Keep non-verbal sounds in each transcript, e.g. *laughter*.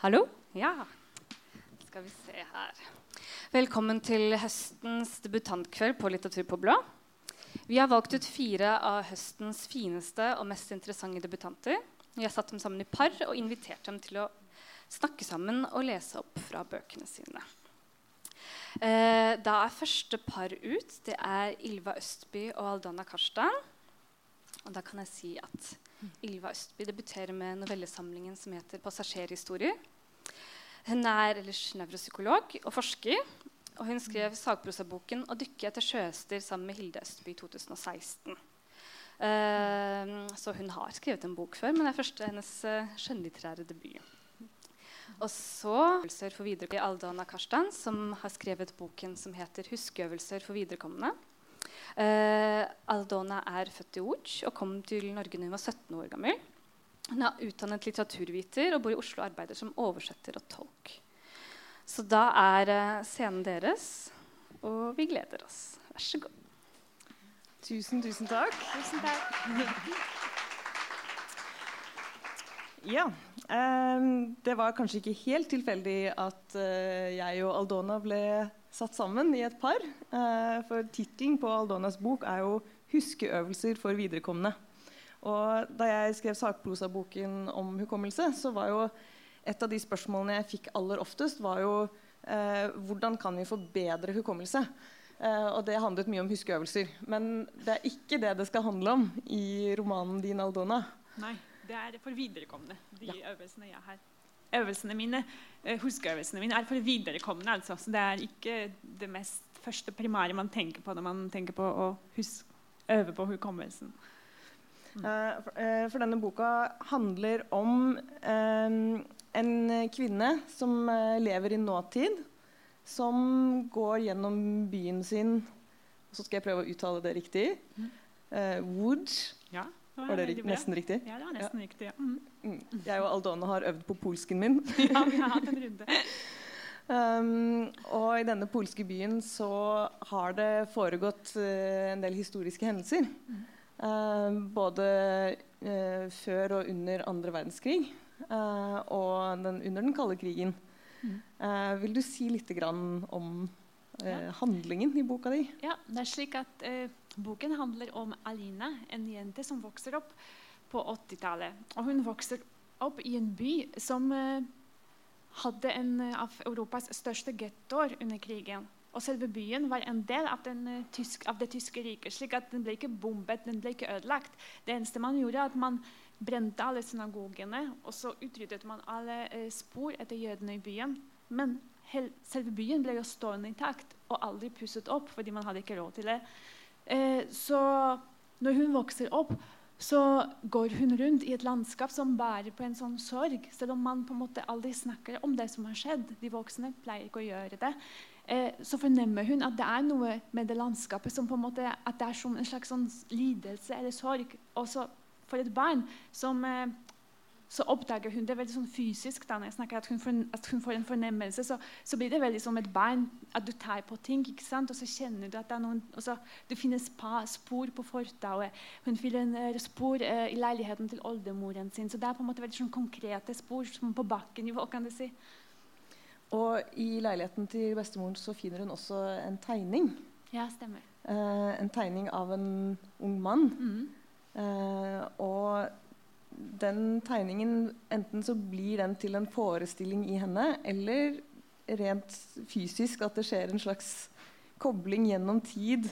Hallo? Ja. Skal vi se her. Velkommen til høstens debutantkveld på Litteratur på blå. Vi har valgt ut fire av høstens fineste og mest interessante debutanter. Vi har satt dem sammen i par og invitert dem til å snakke sammen og lese opp fra bøkene sine. Eh, da er første par ut. Det er Ylva Østby og Aldana Karstein. Og da kan jeg si at Ylva Østby debuterer med novellesamlingen som heter 'Passasjerhistorier'. Hun er ellers nevropsykolog og forsker. Og hun skrev sagprosaboken 'Å dykke etter sjøhester' sammen med Hilde Østby i 2016. Uh, så hun har skrevet en bok før, men det er første hennes uh, skjønnlitterære debut. Og så øvelser for viderekommende Aldana Karstan, som har skrevet boken som heter 'Huskeøvelser for viderekomne'. Uh, Aldona er født i Łódź og kom til Norge da hun var 17 år gammel. Hun er utdannet litteraturviter og bor i Oslo og arbeider som oversetter og tolk. Så da er uh, scenen deres, og vi gleder oss. Vær så god. Tusen, tusen takk. Tusen takk. *laughs* Ja. Eh, det var kanskje ikke helt tilfeldig at eh, jeg og Aldona ble satt sammen i et par. Eh, for tittelen på Aldonas bok er jo 'Huskeøvelser for viderekomne'. Og da jeg skrev sakprosaboken om hukommelse, så var jo et av de spørsmålene jeg fikk aller oftest, var jo eh, hvordan kan vi få bedre hukommelse? Eh, og det handlet mye om huskeøvelser. Men det er ikke det det skal handle om i romanen din, Aldona. Nei, det er for viderekomne, de Ja. øvelsene jeg har. Øvelsene mine, eh, Huskeøvelsene mine er for viderekomne. Altså. Så det er ikke det mest første primære man tenker på når man tenker på å huske, øve på hukommelsen. Eh, for, eh, for denne boka handler om eh, en kvinne som eh, lever i nåtid. Som går gjennom byen sin så skal jeg prøve å uttale det riktig. Uh, Wood. Ja, det Var det veldig bra. nesten riktig? Ja, det var nesten riktig. Ja. Mm. Mm. Jeg og Aldona har øvd på polsken min. *laughs* ja, vi har hatt en runde. *laughs* Um, og i denne polske byen så har det foregått uh, en del historiske hendelser. Eh, både uh, før og under andre verdenskrig og den, under den kalde krigen. Eh, vil du si litt grann om eh, handlingen i boka di? Ja, det er slik at eh, Boken handler om Alina, en jente som vokser opp på 80-tallet. Og hun vokser opp i en by som eh, hadde en av Europas største gettoer under krigen. Og selve byen var en del av, den, eh, tysk, av det tyske riket. slik at Den ble ikke bombet, den ble ikke ødelagt. Det eneste man gjorde, at man brente alle synagogene, og så utryddet man alle eh, spor etter jødene i byen. Men selve byen ble jo stående intakt og aldri pusset opp, fordi man hadde ikke råd til det. Eh, så når hun vokser opp, så går hun rundt i et landskap som bærer på en sånn sorg, selv om man på en måte aldri snakker om det som har skjedd. De voksne pleier ikke å gjøre det. Eh, så fornemmer hun at det er noe med det landskapet som på en måte, at det er som en slags sånn lidelse eller sorg. Også for et barn som eh, så oppdager hun det veldig sånn fysisk. da, når jeg snakker At hun at hun får en fornemmelse. Så, så blir det veldig som et barn at du tar på ting. ikke sant? Og så kjenner du at det er noen og så Du finner spa, spor på fortauet. Hun finner spor eh, i leiligheten til oldemoren sin. Så det er på en måte veldig sånn konkrete spor som på bakkenivå. kan du si. Og i leiligheten til bestemoren så finner hun også en tegning. Ja, stemmer. Eh, en tegning av en ung mann. Mm. Eh, og den tegningen Enten så blir den til en forestilling i henne, eller rent fysisk at det skjer en slags kobling gjennom tid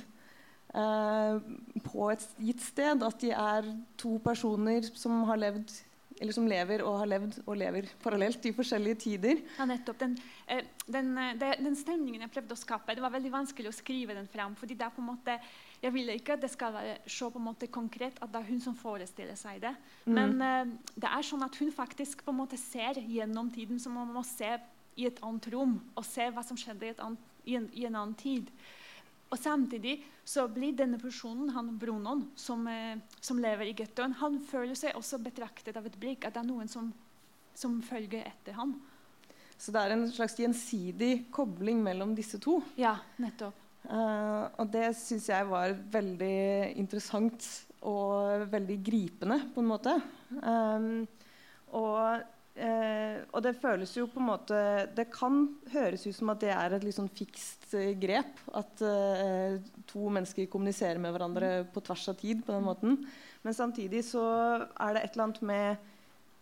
eh, på et gitt sted. At de er to personer som har levd eller som lever og har levd og lever parallelt i forskjellige tider. Ja, nettopp. Den, eh, den, eh, den stemningen jeg prøvde å skape, det var veldig vanskelig å skrive den fram. fordi det er på en måte, Jeg vil ikke at det skal være så på en måte konkret at det er hun som forestiller seg det. Men uh, det er sånn at hun faktisk på en måte ser gjennom tiden som om man må se i et annet rom og se hva som skjedde i, et annet, i, en, i en annen tid. Og samtidig så blir denne personen, han Brunon, som, uh, som lever i gettoen, han føler seg også betraktet av et blikk. At det er noen som, som følger etter ham. Så det er en slags gjensidig kobling mellom disse to. Ja, nettopp. Eh, og det syns jeg var veldig interessant og veldig gripende, på en måte. Um, og eh, og det føles jo på en måte Det kan høres ut som at det er et litt sånn fikst eh, grep. At eh, to mennesker kommuniserer med hverandre på tvers av tid på den måten. Men samtidig så er det et eller annet med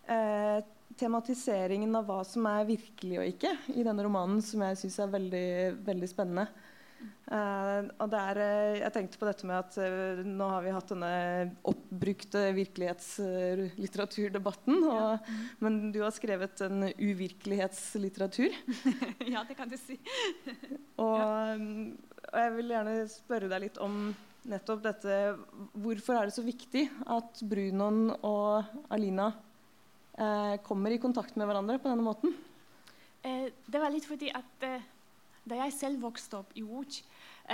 eh, tematiseringen av hva som er virkelig og ikke i denne romanen, som jeg syns er veldig, veldig spennende. Uh, og der, er jeg tenkte på dette med at uh, nå har vi hatt denne oppbrukte virkelighetslitteraturdebatten. Ja. Men du har skrevet en uvirkelighetslitteratur. *laughs* ja, det kan du si. *laughs* og, og, jeg vil gjerne spørre deg litt om nettopp dette Hvorfor er det så viktig at Brunon og Alina kommer i kontakt med hverandre på denne måten? det var litt fordi at da jeg selv vokste opp i Uj,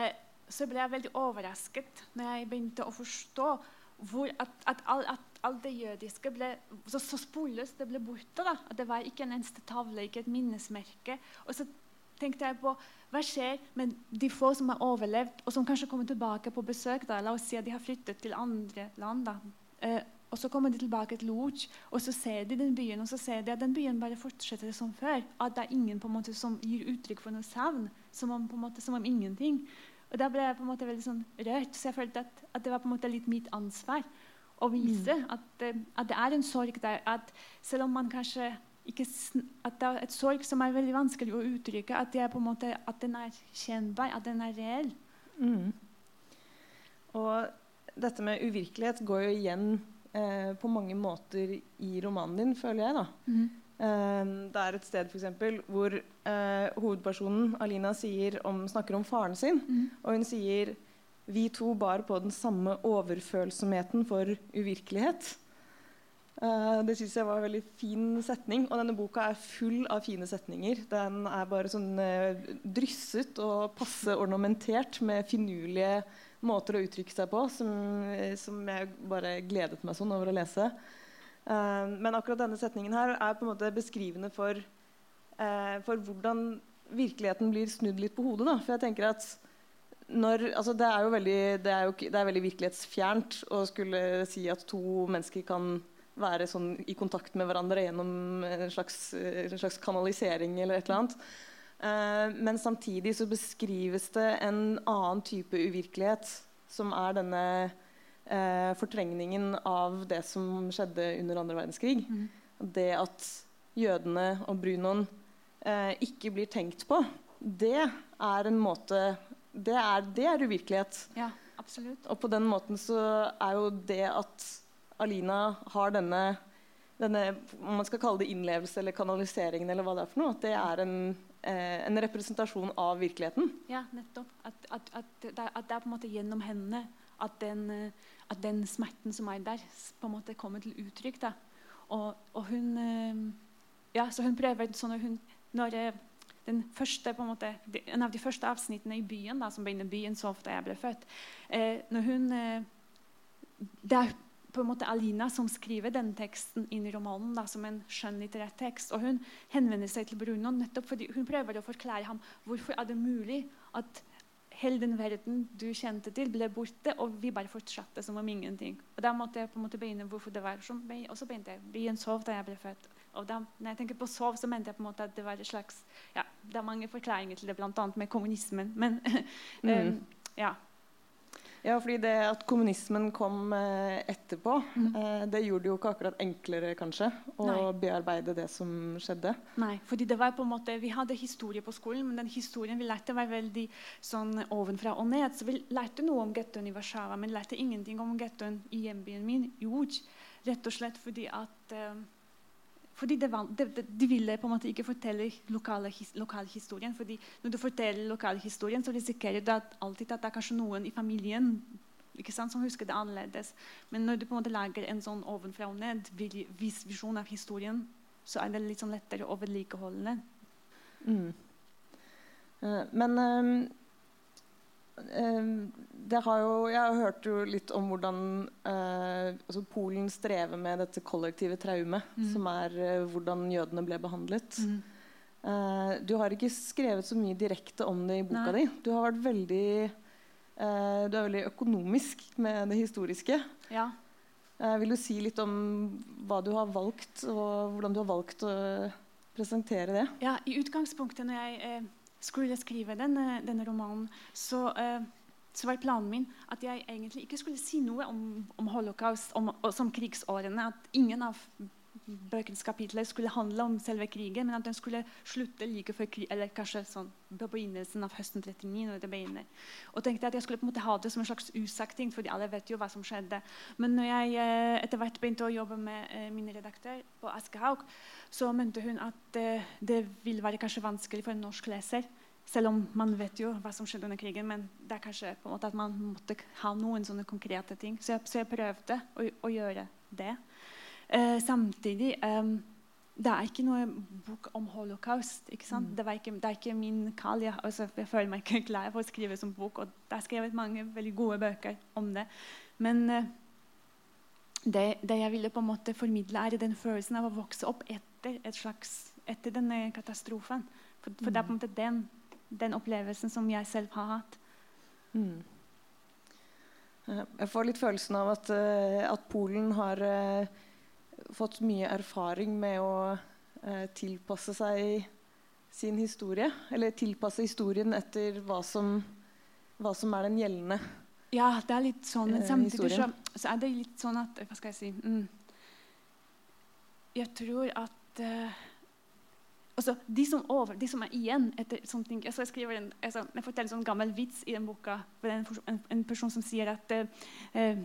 eh, så ble jeg veldig overrasket når jeg begynte å forstå at, at, all, at alt det jødiske ble så, så sporløst det ble borte. da. At det var ikke en eneste tavle, ikke et minnesmerke. Og så tenkte jeg på hva skjer med de få som har overlevd, og som kanskje kommer tilbake på besøk. da, La oss si at de har flyttet til andre land. da. Eh, og så kommer de tilbake til Lodz, og så ser de den byen, og så ser de at den byen bare fortsetter som før. At det er ingen på en måte som gir uttrykk for noe savn. Som om, på en måte, som om ingenting. Og Da ble jeg på en måte veldig sånn rørt. Så jeg følte at, at, det var på en måte litt mitt ansvar å vise mm. at, at, det er en sorg der. At selv om man kanskje ikke, at det er et sorg som er veldig vanskelig å uttrykke, at, det er på en måte, at den er kjennbar, at den er reell. Mm. Og dette med uvirkelighet går jo igjen eh, på mange måter i romanen din, føler jeg. da. Mm. Eh, det er et sted for eksempel, hvor eh, hovedpersonen Alina om, snakker om faren sin. Mm. Og hun sier vi to bar på den samme overfølsomheten for uvirkelighet. Uh, det syns jeg var en veldig fin setning. Og denne boka er full av fine setninger. Den er bare sånn uh, drysset og passe ornamentert med finurlige måter å uttrykke seg på som, som jeg bare gledet meg sånn over å lese. Uh, men akkurat denne setningen her er på en måte beskrivende for, uh, for hvordan virkeligheten blir snudd litt på hodet. Da. For jeg tenker at når, altså det, er veldig, det, er jo, det er veldig virkelighetsfjernt å skulle si at to mennesker kan være sånn i kontakt med hverandre gjennom en slags, en slags kanalisering eller et eller annet. Uh, men samtidig så beskrives det en annen type uvirkelighet, som er denne uh, fortrengningen av det som skjedde under andre verdenskrig. Mm. Det at jødene og Brunon uh, ikke blir tenkt på, det er en måte Det er, det er uvirkelighet. Ja, absolutt. Og på den måten så er jo det at Alina har denne denne, om man skal kalle det innlevelse eller kanaliseringen, eller hva det er for noe, at det er en, eh, en representasjon av virkeligheten. Ja, nettopp. At, at, at, at, det er på en måte gjennom henne at den, eh, den smerten som er der, på en måte kommer til uttrykk. Da. Og, og hun eh, ja, så hun prøver sånn hun, når eh, den første, på en, måte, en av de første avsnittene i byen, da, som begynner byen så ofte jeg ble født eh, når hun, eh, det er på en måte Alina som skriver denne teksten inn i romanen da, som en skjønnlitterær tekst. Og hun henvender seg til Bruno nettopp fordi hun prøver å forklare ham hvorfor er det mulig at hele den verden du kjente til, ble borte, og vi bare fortsatte som om ingenting. Og Da måtte jeg på en måte begynne hvorfor det var sånn. Og så begynte jeg. Byen sov da jeg ble født. Og da, når jeg tenker på sov, så mente jeg på en måte at det var et slags ja, Det er mange forklaringer til det, bl.a. med kommunismen. Men *laughs* mm. um, ja, ja, fordi det at kommunismen kom eh, etterpå, mm. eh, det gjorde det jo ikke akkurat enklere kanskje å Nei. bearbeide det som skjedde. Nei, fordi det var på en måte, Vi hadde historie på skolen, men den historien vi lærte, var veldig sånn ovenfra og ned. Så vi lærte noe om gettoen i Warszawa, men lærte ingenting om gettoen i hjembyen min, Juj. Rett og slett fordi at eh, fordi det var, de, ville på en måte ikke fortelle lokalhistorien. fordi når du forteller lokalhistorien, så risikerer du at alltid at det er kanskje noen i familien ikke sant, som husker det annerledes. Men når du på en måte lager en sånn ovenfra og ned vis visjon av historien, så er det litt sånn lettere å vedlikeholde. Mm. Uh, men um har jo, jeg har hørt jo litt om hvordan eh, altså Polen strever med dette kollektive traumet, mm. som er eh, hvordan jødene ble behandlet. Mm. Eh, du har ikke skrevet så mye direkte om det i boka Nei. di. Du har vært veldig, eh, du er veldig økonomisk med det historiske. Ja. Eh, vil du si litt om hva du har valgt, og hvordan du har valgt å presentere det? Ja, I utgangspunktet når jeg eh, skulle skrive denne, denne romanen, så, eh, så, var planen min at jeg egentlig ikke skulle si noe om, om holocaust om, som krigsårene. At ingen av bøkens kapitler skulle handle om selve krigen, men at den skulle slutte like før krigen, eller kanskje sånn på begynnelsen av høsten 39. når det begynner. Og tenkte at Jeg skulle på en måte ha det som en slags usagt ting, fordi alle vet jo hva som skjedde. Men når jeg eh, etter hvert begynte å jobbe med eh, min redaktør på Askehaug, så mente hun at eh, det vil være kanskje vanskelig for en norsk leser. Selv om man vet jo hva som skjedde under krigen, men det er kanskje på en måte at man måtte ha noen sånne konkrete ting. Så jeg, så jeg prøvde å, å gjøre det. Eh, samtidig eh, Det er ikke noe bok om holocaust. ikke sant? Mm. Det, ikke, det, er ikke min kall. Jeg, altså, jeg, føler meg ikke klar for å skrive som bok. Og det er skrevet mange veldig gode bøker om det. Men eh, det, det, jeg ville på en måte formidle, er den følelsen av å vokse opp etter, slags, etter denne katastrofen. For, for mm. det er på en måte den, den, opplevelsen som jeg selv har hatt. Mm. Eh, jeg får litt følelsen av at, uh, at Polen har uh, fått mye erfaring med å eh, tilpasse seg sin historie. Eller tilpasse historien etter hva som, hva som er den gjeldende Ja, det er litt sånn. Men eh, samtidig så, så, er det litt sånn at Hva skal jeg si mm, Jeg tror at uh, altså, de, som over, de, som er igjen etter sånne ting altså, Jeg en, altså, jeg forteller en sånn gammel vits i den boka. En, en, en person som sier at eh,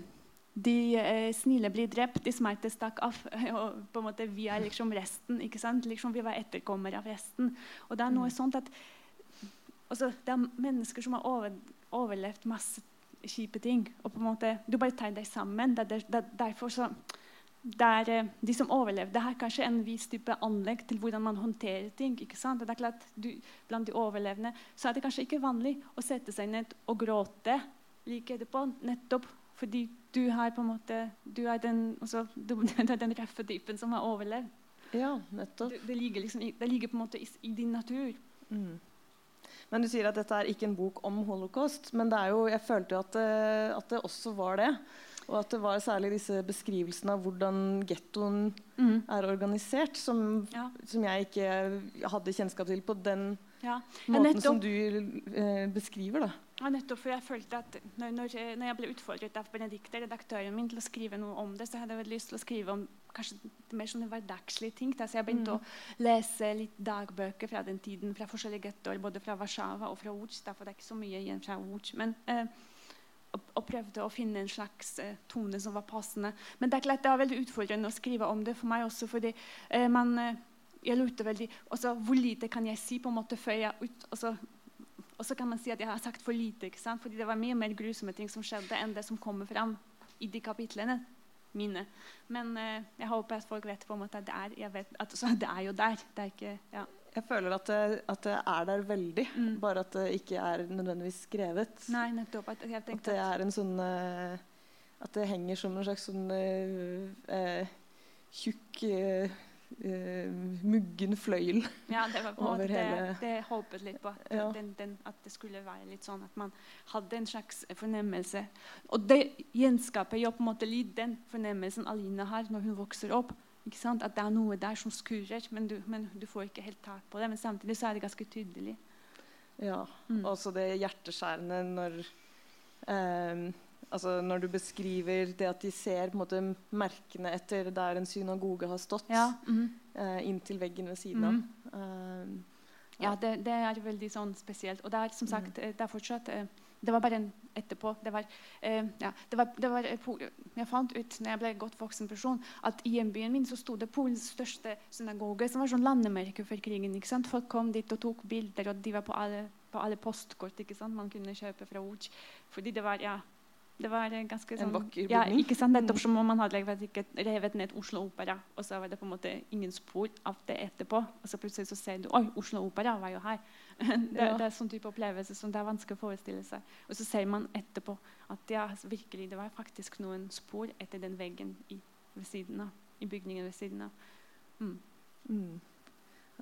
de eh, snille blir drept, de smarte stakk av. *laughs* Og på en måte vi er liksom resten. ikke sant? Liksom Vi var etterkommere av resten. Og det er noe mm. sånt at altså, Det er mennesker som har over, overlevd masse kjipe ting. Og på en måte, Du bare tar deg sammen. Det er, det, derfor så det er, eh, De som overlevde, har kanskje en viss type anlegg til hvordan man håndterer ting. ikke sant? Det er klart, du, Blant de overlevende så er det kanskje ikke vanlig å sette seg ned og gråte like etterpå. nettopp fordi du har på en måte Du er den, altså, du, *laughs* du den røffe typen som har overlevd. Ja, nettopp. Det, det, ligger, liksom, det ligger, på en måte i, i din natur. Mm. Men Du sier at dette er ikke en bok om holocaust, men det jo, jeg følte jo at det, at det også var det. Og at det var særlig disse beskrivelsene av hvordan gettoen mm. er organisert, som, ja. som, jeg ikke hadde kjennskap til på den ja. måten som du eh, beskriver. da. Ja, nettopp, for jeg følte at når, når, når jeg ble utfordret av Benedicte, redaktøren min, til å skrive noe om det, så hadde jeg lyst til å skrive om kanskje mer sånne hverdagslige ting. Da. Så jeg begynte mm. å lese litt dagbøker fra den tiden, fra forskjellige gettoer, både fra Warszawa og fra Łódź. Derfor det er ikke så mye igjen fra Łódź. Men, eh, og, og, prøvde å finne en slags eh, tone som var passende. Men det er klart det var veldig utfordrende å skrive om det for meg også, fordi eh, man eh, jeg lurte veldig, også, Hvor lite kan jeg si på en måte før jeg ut, også, og så kan man si at jeg har sagt for lite. ikke sant? Fordi det var mye mer grusomme ting som skjedde, enn det som kommer fram i de kapitlene mine. Men eh, jeg håper at folk vet på en måte at det er, jeg vet, at, det er jo der. Det er ikke, ja. Jeg føler at det, at det, er der veldig, mm. bare at det ikke er nødvendigvis skrevet. Nei, nettopp. At, at det er en sånn uh, At det henger som en slags sånn uh, uh, tjukk muggen fløyel *laughs* ja, det var på over det, hele Det håpet litt på. At, ja. den, den, at, det skulle være litt sånn at man hadde en slags fornemmelse. Og det gjenskaper jo på en måte litt den fornemmelsen Aline har når hun vokser opp. At det er noe der som skurrer, men du, men du, får ikke helt tak på det. Men samtidig så er det ganske tydelig. Ja. Mm. Også det hjerteskjærende når um, altså når du beskriver det at de ser på en måte, merkene etter der en synagoge har stått, ja. mm uh, inntil veggen ved siden av. Mm uh, ja, det, det, er veldig sånn spesielt. Og det er som sagt, mm. det er fortsatt uh, Det var bare en etterpå. Det var, ja, det var, det var, jeg fant ut når jeg ble godt voksen person, at i hjembyen min så sto det Polens største synagoge, som var sånn landemerke for krigen. ikke sant? Folk kom dit og tok bilder, og de var på alle, på alle postkort ikke sant? man kunne kjøpe fra Łódź. Fordi det var ja, det var ganske sånn, En vakker bygning? Ja, ikke sant? Nettopp som om man hadde ikke revet ned Oslo Opera, og så var det på en måte ingen spor av det etterpå. Og så plutselig så ser du Oi, Oslo Opera var jo her. *laughs* Det, ja. det er sånn type opplevelse som det er vanskelig å forestille seg. Og så ser man etterpå at ja, virkelig, det var faktisk noen spor etter den veggen i, av, i bygningen ved siden av. Mm. Mm.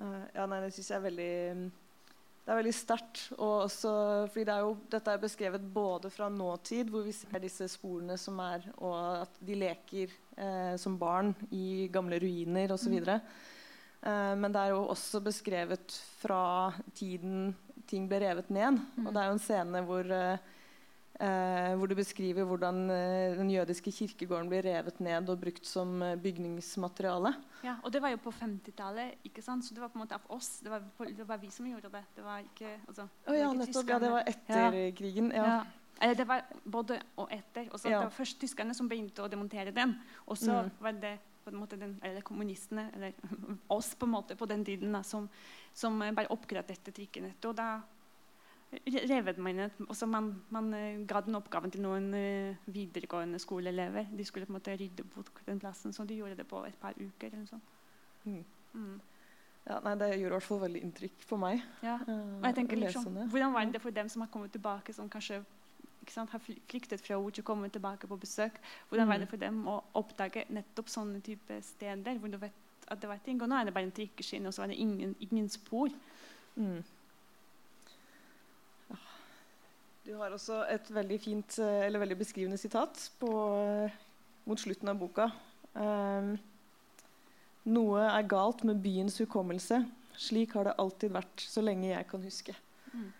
Uh, ja, nei, det syns jeg er veldig det er veldig sterkt. fordi det er jo, Dette er beskrevet både fra nåtid, hvor vi ser disse sporene som er, og at de leker eh, som barn i gamle ruiner osv. Mm. Eh, men det er jo også beskrevet fra tiden ting ble revet ned. Mm. Og det er jo en scene hvor Eh, hvor du beskriver hvordan eh, den jødiske kirkegården blir revet ned og brukt som eh, bygningsmateriale. Ja, og det var jo på 50-tallet, ikke sant? så det var på en måte av oss. Det var, det var vi som gjorde det. Det var ikke, altså, oh, ja, nettopp, ja, det var etter ja. krigen. Ja. ja. Det var både og etter. Også, Det var først tyskerne som begynte å demontere den. Og så mm. var det på en måte den, eller kommunistene, eller *laughs* oss på en måte på den tiden, da, som, som bare oppgraderte trikkenettet. Og da revet man ned. Også man, man uh, ga den oppgaven til noen uh, videregående skoleelever. De skulle på en måte rydde bort den plassen, så de gjorde det på et par uker. eller sånn. Mm. Mm. Ja, nei, det gjorde i hvert fall veldig inntrykk på meg. Ja. Uh, og jeg tenker liksom, Hvordan var det for dem som har kommet tilbake, som kanskje sant, har flyktet fra ord til å komme tilbake på besøk? Hvordan mm. var det for dem å oppdage nettopp sånne type steder hvor du vet at det var ting, og nå er det bare en trikkeskinne, og så var det ingen, ingen spor? Mm. Du har også et veldig fint, eh, eller veldig beskrivende sitat på, eh, mot slutten av boka. Um, Noe er galt med byens hukommelse. Slik har det alltid vært så lenge jeg kan huske. Mm.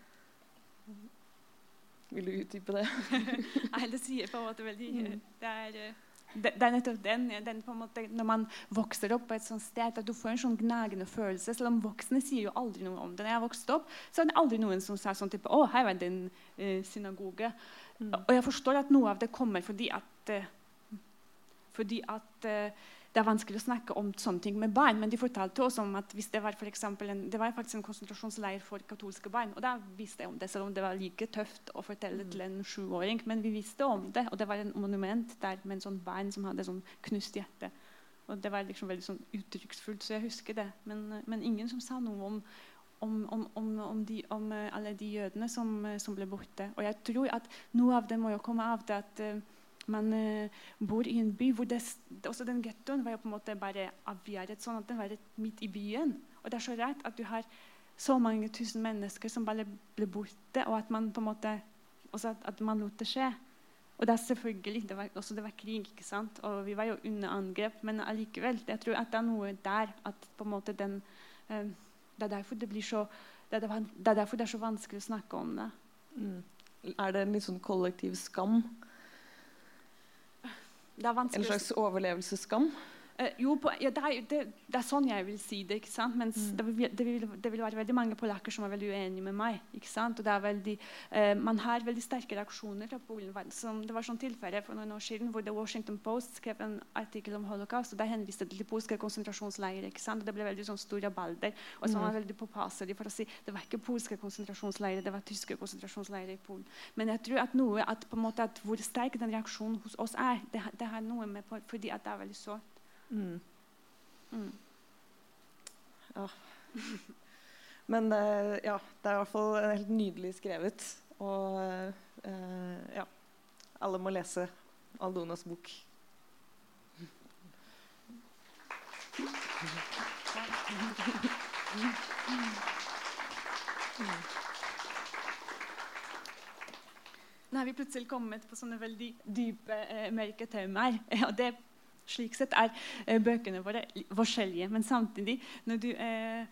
Vil du utdype det? *laughs* Nei, det sier på en måte veldig mm. det er, det, det, er nettopp den, den måte, Når man vokser opp på et sånt sted, at du får en sånn gnagende følelse. Selv om voksne sier jo aldri noe om det. Når jeg vokste opp, så er det aldri noen som sa sånn type, å, her var det en uh, synagoge. Mm. Og jeg forstår at noe av det kommer fordi at, uh, fordi at uh, det er vanskelig å snakke om sånne ting med barn. Men de fortalte oss om at hvis det var, for en, det var faktisk en konsentrasjonsleir for katolske barn. Og da visste jeg om det, selv om det var like tøft å fortelle til en sjuåring. Men vi visste om det, og det var en monument der med en sånn barn som hadde sånn knust hjerte. Og det var liksom veldig sånn uttrykksfullt, så jeg husker det. Men, men ingen som sa noe om, om, om, om, de, om alle de jødene som, som, ble borte. Og jeg tror at noe av det må jo komme av det at man uh, bor i en by hvor det, også den gettoen var jo på en måte bare avgjæret sånn at den var midt i byen. Og det er så rart at du har så mange tusen mennesker som bare ble borte, og at man på en måte også at, at man lot det skje. Og det er selvfølgelig, det var, også det var krig, ikke sant? og vi var jo under angrep. Men allikevel, jeg tror at det er noe der at på en måte den uh, Det er derfor det blir så det er, er, derfor det er så vanskelig å snakke om det. Mm. Er det en litt sånn kollektiv skam en slags overlevelsesskam? Uh, jo, på, ja, det, er, det, det, er, sånn jeg vil si det. ikke sant? Mens mm. det, vil, det, vil, det, vil, være veldig mange polakker som er veldig uenige med meg. ikke sant? Og det er veldig, uh, Man har veldig sterke reaksjoner fra Polen. Som, det var sånn tilfelle for noen år siden hvor The Washington Post skrev en artikkel om holocaust. og Der henviste til de polske konsentrasjonsleirer. ikke sant? Og Det ble veldig sånn store balder. Og så var man mm. veldig påpasselig for å si det var ikke polske konsentrasjonsleirer, det var tyske konsentrasjonsleirer i Polen. Men jeg tror at noe, at på en måte at hvor sterk den reaksjonen hos oss er, det, det har noe med på, fordi at det er veldig sårt. Mm. Mm. Ja. *laughs* Men uh, ja, det er i hvert fall helt nydelig skrevet. Og uh, ja, alle må lese Aldonas bok. Nå har vi plutselig kommet på sånne veldig dype, eh, mørke temaer. Og det slik sett er eh, bøkene våre forskjellige. Men samtidig, når du eh,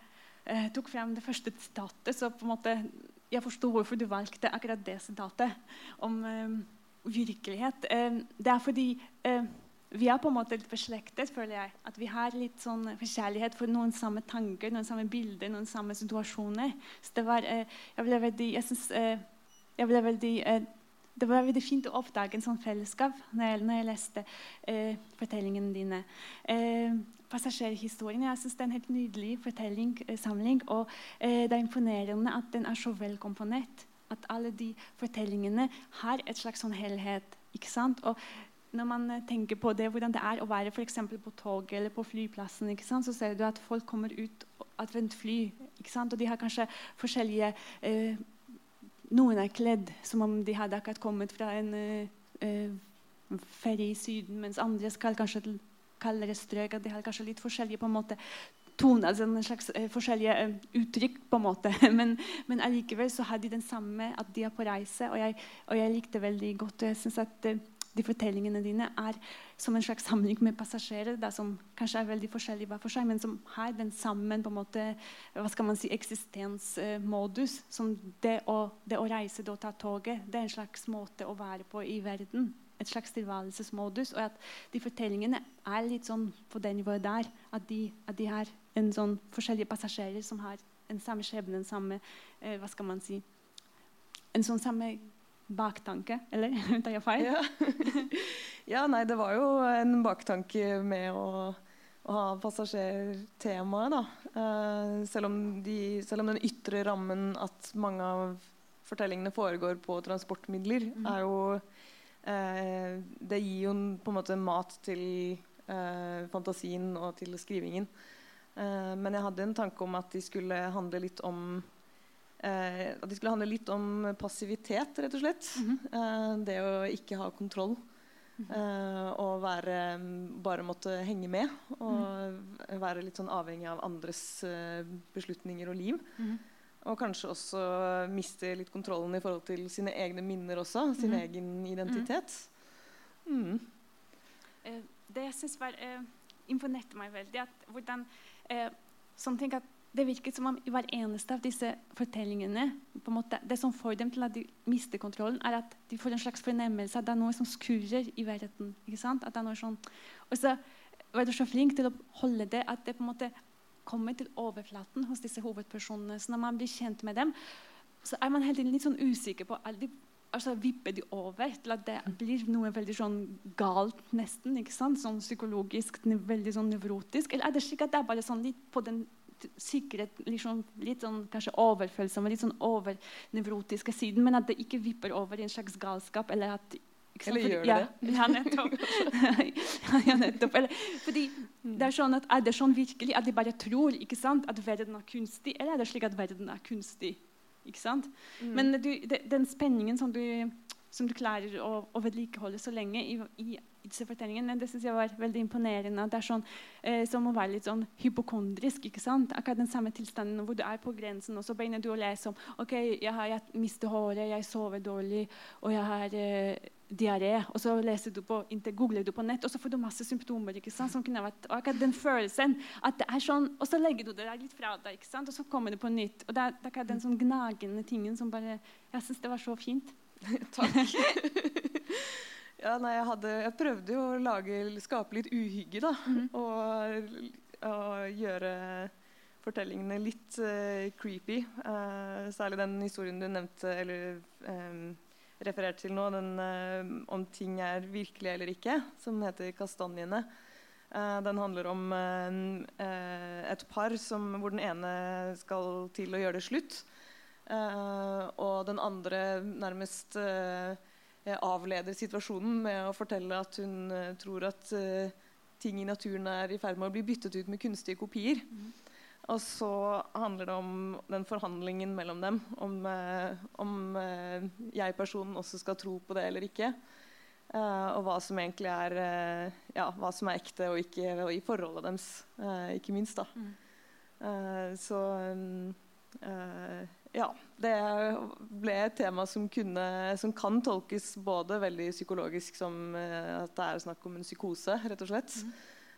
eh, tok frem det første sitatet, så på en måte jeg forsto hvorfor du valgte akkurat det sitatet om eh, virkelighet. Eh, det er fordi eh, vi er på en måte litt beslektet, føler jeg. At vi har litt sånn forskjellighet for noen samme tanker, noen samme bilder, noen samme situasjoner. Så det var, jeg ble veldig, jeg synes, jeg ble veldig det var veldig fint å oppdage en sånn fellesskap når jeg, når jeg leste eh, fortellingene dine. Eh, passasjerhistorien jeg synes det er en helt nydelig fortelling, Eh, og eh, det er imponerende at den er så velkomponert. At alle de fortellingene har et slags sånn helhet. ikke sant? Og når man eh, tenker på det, hvordan det er å være for på toget eller på flyplassen, så ser du at folk kommer ut av et fly. Og de har kanskje forskjellige eh, noen er kledd som om de hadde akkurat kommet fra en uh, ferie i Syden, mens andre skal kanskje til kaldere strøk. at De har kanskje litt forskjellige på en måte tone, altså en slags uh, forskjellige uh, uttrykk, på en måte. *laughs* Men, men allikevel så har de den samme, at de er på reise. Og jeg, og jeg likte veldig godt og jeg synes at de fortellingene dine er som en slags samling med passasjerer da, som kanskje er veldig forskjellige hver for seg, men som har den samme på en måte, hva skal man si, eksistensmodus. som det å, det å reise, og ta toget, det er en slags måte å være på i verden et slags tilværelsesmodus. Og at de fortellingene er litt sånn på det nivået der. At de, at de har en sånn forskjellige passasjerer som har en samme skjebne, en samme eh, Hva skal man si En sånn samme baktanke. Eller *laughs* tar jeg feil? Ja. *laughs* ja, nei, det var jo en baktanke med å, å ha passasjertemaet, da. Uh, selv, om de, selv om den ytre rammen at mange av fortellingene foregår på transportmidler, mm. er jo uh, det gir jo på en måte mat til uh, fantasien og til skrivingen. Men jeg hadde en tanke om at de skulle handle litt om eh, at de skulle handle litt om passivitet, rett og slett. Mm -hmm. det å ikke ha kontroll. Mm -hmm. og være, bare måtte henge med. Og mm -hmm. være litt sånn avhengig av andres beslutninger og liv. Mhm. Og kanskje også miste litt kontrollen i forhold til sine egne minner også. Sin mm. egen identitet. Mm. Uh, det jeg syns imponerte meg veldig, at hvordan eh, sånn ting at Det virket som om i hver eneste av disse fortellingene måte, Det som får dem til at de mister kontrollen, er at de får en slags fornemmelse at det er noe som skurrer i verden. At det er noe sånn, Og så var du så flink til å holde det at det på en måte kommer til overflaten hos disse hovedpersonene. Så når man blir kjent med dem, så er man tiden litt sånn usikker på de, altså Vipper de over til at det blir noe veldig sånn galt, nesten? ikke sant? Sånn psykologisk, veldig sånn nevrotisk? Eller er det slik at det er bare sånn litt på den sikkerhet, liksom, litt sånn kanskje overfølsomme, litt sånn overnevrotiske siden, men at det ikke vipper over i en slags galskap? eller at eller gjør ja, det Ja, nettopp. *laughs* ja, nettopp. Eller, fordi det Er sånn at, er det sånn virkelig at de bare tror ikke sant, at verden er kunstig, eller er det slik at verden er kunstig? Ikke sant? Mm. Men du, de, den spenningen som du, som du klarer å, å, vedlikeholde så lenge i, i, disse fortellingene, det synes jeg var veldig imponerende. Det er sånn, eh, som å være litt sånn hypokondrisk. ikke sant? Akkurat den samme tilstanden hvor du er på grensen, og så begynner du å lese om ok, jeg har jeg mister håret, jeg sover dårlig, og jeg har eh, diaré. Og så leser du på, googler du på nett, og så får du masse symptomer. ikke sant? Som kunne vært, og akkurat den følelsen at det er sånn, Og så legger du det der litt fra deg, ikke sant? og så kommer det på nytt. Og det er, det er akkurat den sånn gnagende tingen som bare Jeg syns det var så fint. *laughs* Takk. *laughs* ja, nei, jeg, hadde, jeg, prøvde jo å lage, skape litt uhygge, da. Mm og, og, gjøre fortellingene litt uh, creepy. Uh, særlig den historien du nevnte, eller um, refererte til nå, den uh, om ting er virkelig eller ikke, som heter 'Kastanjene'. Den handler om et par som, hvor den ene skal til å gjøre det slutt. Og den andre nærmest avleder situasjonen med å fortelle at hun tror at ting i naturen er i ferd med å bli byttet ut med kunstige kopier. Mm. Og så handler det om den forhandlingen mellom dem. Om, eh, om eh, jeg-personen også skal tro på det eller ikke. Eh, og hva som egentlig er eh, ja, hva som er ekte og ikke og i forholdet deres, eh, ikke minst. da. Mm. Eh, så ja. Det ble et tema som, kunne, som, kan tolkes både veldig psykologisk som at det er snakk om en psykose, rett og slett. Mm.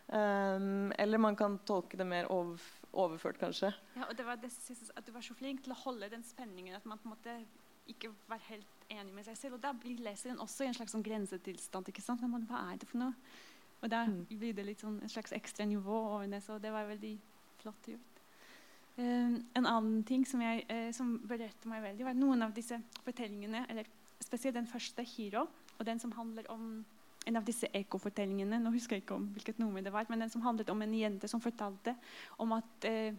Um, eller man kan tolke det mer over, overført, kanskje. Ja, og det var det, at Du var så flink til å holde den spenningen. At man på en måte ikke var helt enig med seg selv. Og da blir leseren også i en slags sånn grensetilstand. ikke sant? Men hva er det for noe? Og da mm. blir det litt sånn, et slags ekstra nivå over det. Så det var veldig flott gjort. Um, en annen ting som, jeg, uh, som berørte meg veldig, var noen av disse fortellingene, eller spesielt den første, 'Hiro', og den som handler om en av disse ekofortellingene nå husker jeg ikke om hvilket nummer det var, men den som handlet om en jente som fortalte om at eh,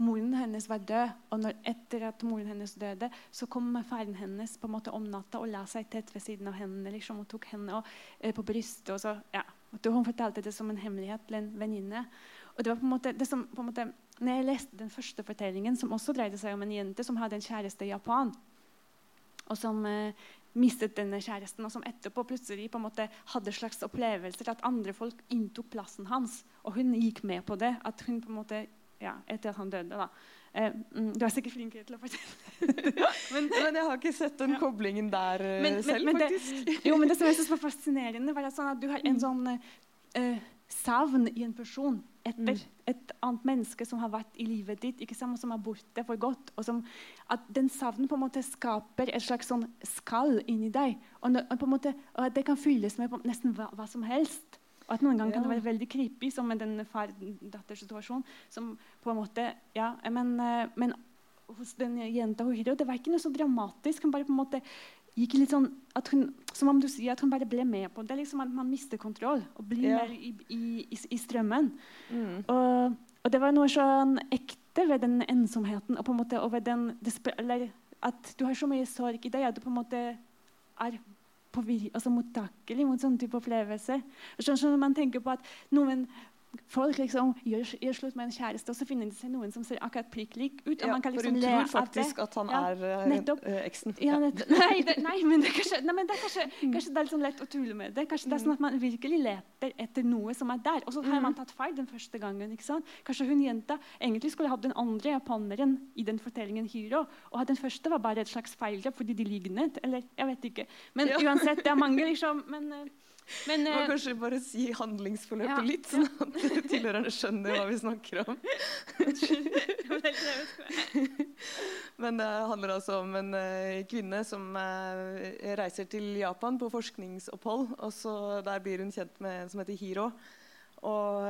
moren hennes var død. Og når, etter at moren hennes døde, så kom faren hennes på en måte om natta og la seg tett ved siden av henne liksom, og tok henne og, eh, på brystet. og så, ja, Hun fortalte det som en hemmelighet til en venninne. Og det var på en måte, det som, på en måte, når jeg leste den første fortellingen, som også dreide seg om en jente som hadde en kjæreste i Japan, og som eh, mistet denne kjæresten, og som etterpå plutselig på en måte hadde slags opplevelser at andre folk inntok plassen hans. Og hun gikk med på det. at hun på en måte, ja, Etter at han døde. da. Eh, mm, du er sikkert flinkere til å fortelle. *laughs* men, men, jeg har ikke sett den koblingen der uh, men, selv, men, faktisk. Det, jo, men det som jeg synes var fascinerende, var at, sånn at du har en mm. sånn uh, savn i en person etter mm. et annet menneske som har vært i livet ditt, ikke sant, som er borte for godt. og som, At den savnen på en måte skaper et slags sånn skall inni deg. Og, og, måte, og at det kan fylles med nesten hva, hva, som helst. Og at Noen ganger ja. kan det være veldig creepy, som med den far-datter-situasjonen. som på en måte, ja, men, eh, men hos den jenta hun Det var ikke noe så dramatisk. Hun bare på en måte gikk litt sånn hun, Som om du sier at hun bare ble med på det. er liksom at Man mister kontroll og blir ja. mer i, i, i, strømmen. Mm. Og, og, det var noe sånn ekte ved den ensomheten. og på en måte, og ved den, eller At du har så mye sorg i deg at du på en måte er på, altså mottakelig mot sånne type opplevelser. Sånn, sånn, man tenker på at noen folk liksom gjør, gjør, slutt med en kjæreste, og så finner de seg noen som ser akkurat prikk lik ut. Ja, kan liksom for hun tror faktisk at han ja, er uh, eksen. Ja, *laughs* nei, det, nei, men det er kanskje, nei, men det er kanskje, mm. kanskje det er sånn lett å tulle med det. Kanskje det er sånn at man virkelig leter etter noe som er der. Og så har man mm. tatt feil den første gangen. ikke sant? Kanskje hun jenta egentlig skulle hatt den andre japaneren i den fortellingen Hiro, og at den første var bare et slags feilgrep fordi de lignet. Eller jeg vet ikke. Men uansett, det er mange, *laughs* liksom. men... Men, uh, kanskje bare si handlingsforløpet ja, litt, sånn at tilhørerne skjønner hva vi snakker om. *laughs* Men det handler altså om en uh, kvinne som uh, reiser til Japan på forskningsopphold. og så Der blir hun kjent med en som heter Hiro. Og,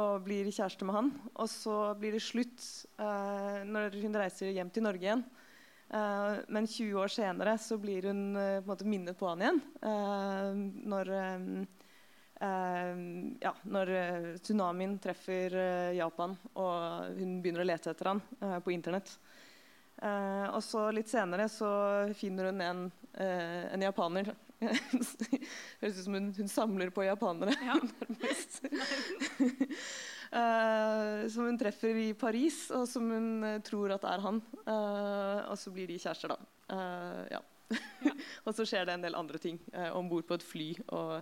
og, blir kjæreste med han. Og så blir det slutt når hun reiser hjem til Norge igjen. Uh, men 20 år senere så blir hun uh, på en måte minnet på han igjen. Uh, når, ja, når tsunamien treffer Japan, og hun begynner å lete etter han på Internett. og så litt senere så finner hun en, en japaner *laughs* Høres ut som hun, hun, samler på japanere, ja. *laughs* *laughs* Uh, som hun treffer i Paris, og som hun uh, tror at er han. Uh, og så blir de kjærester, da. ja. ja. *laughs* og så skjer det en del andre ting uh, om bord på et fly og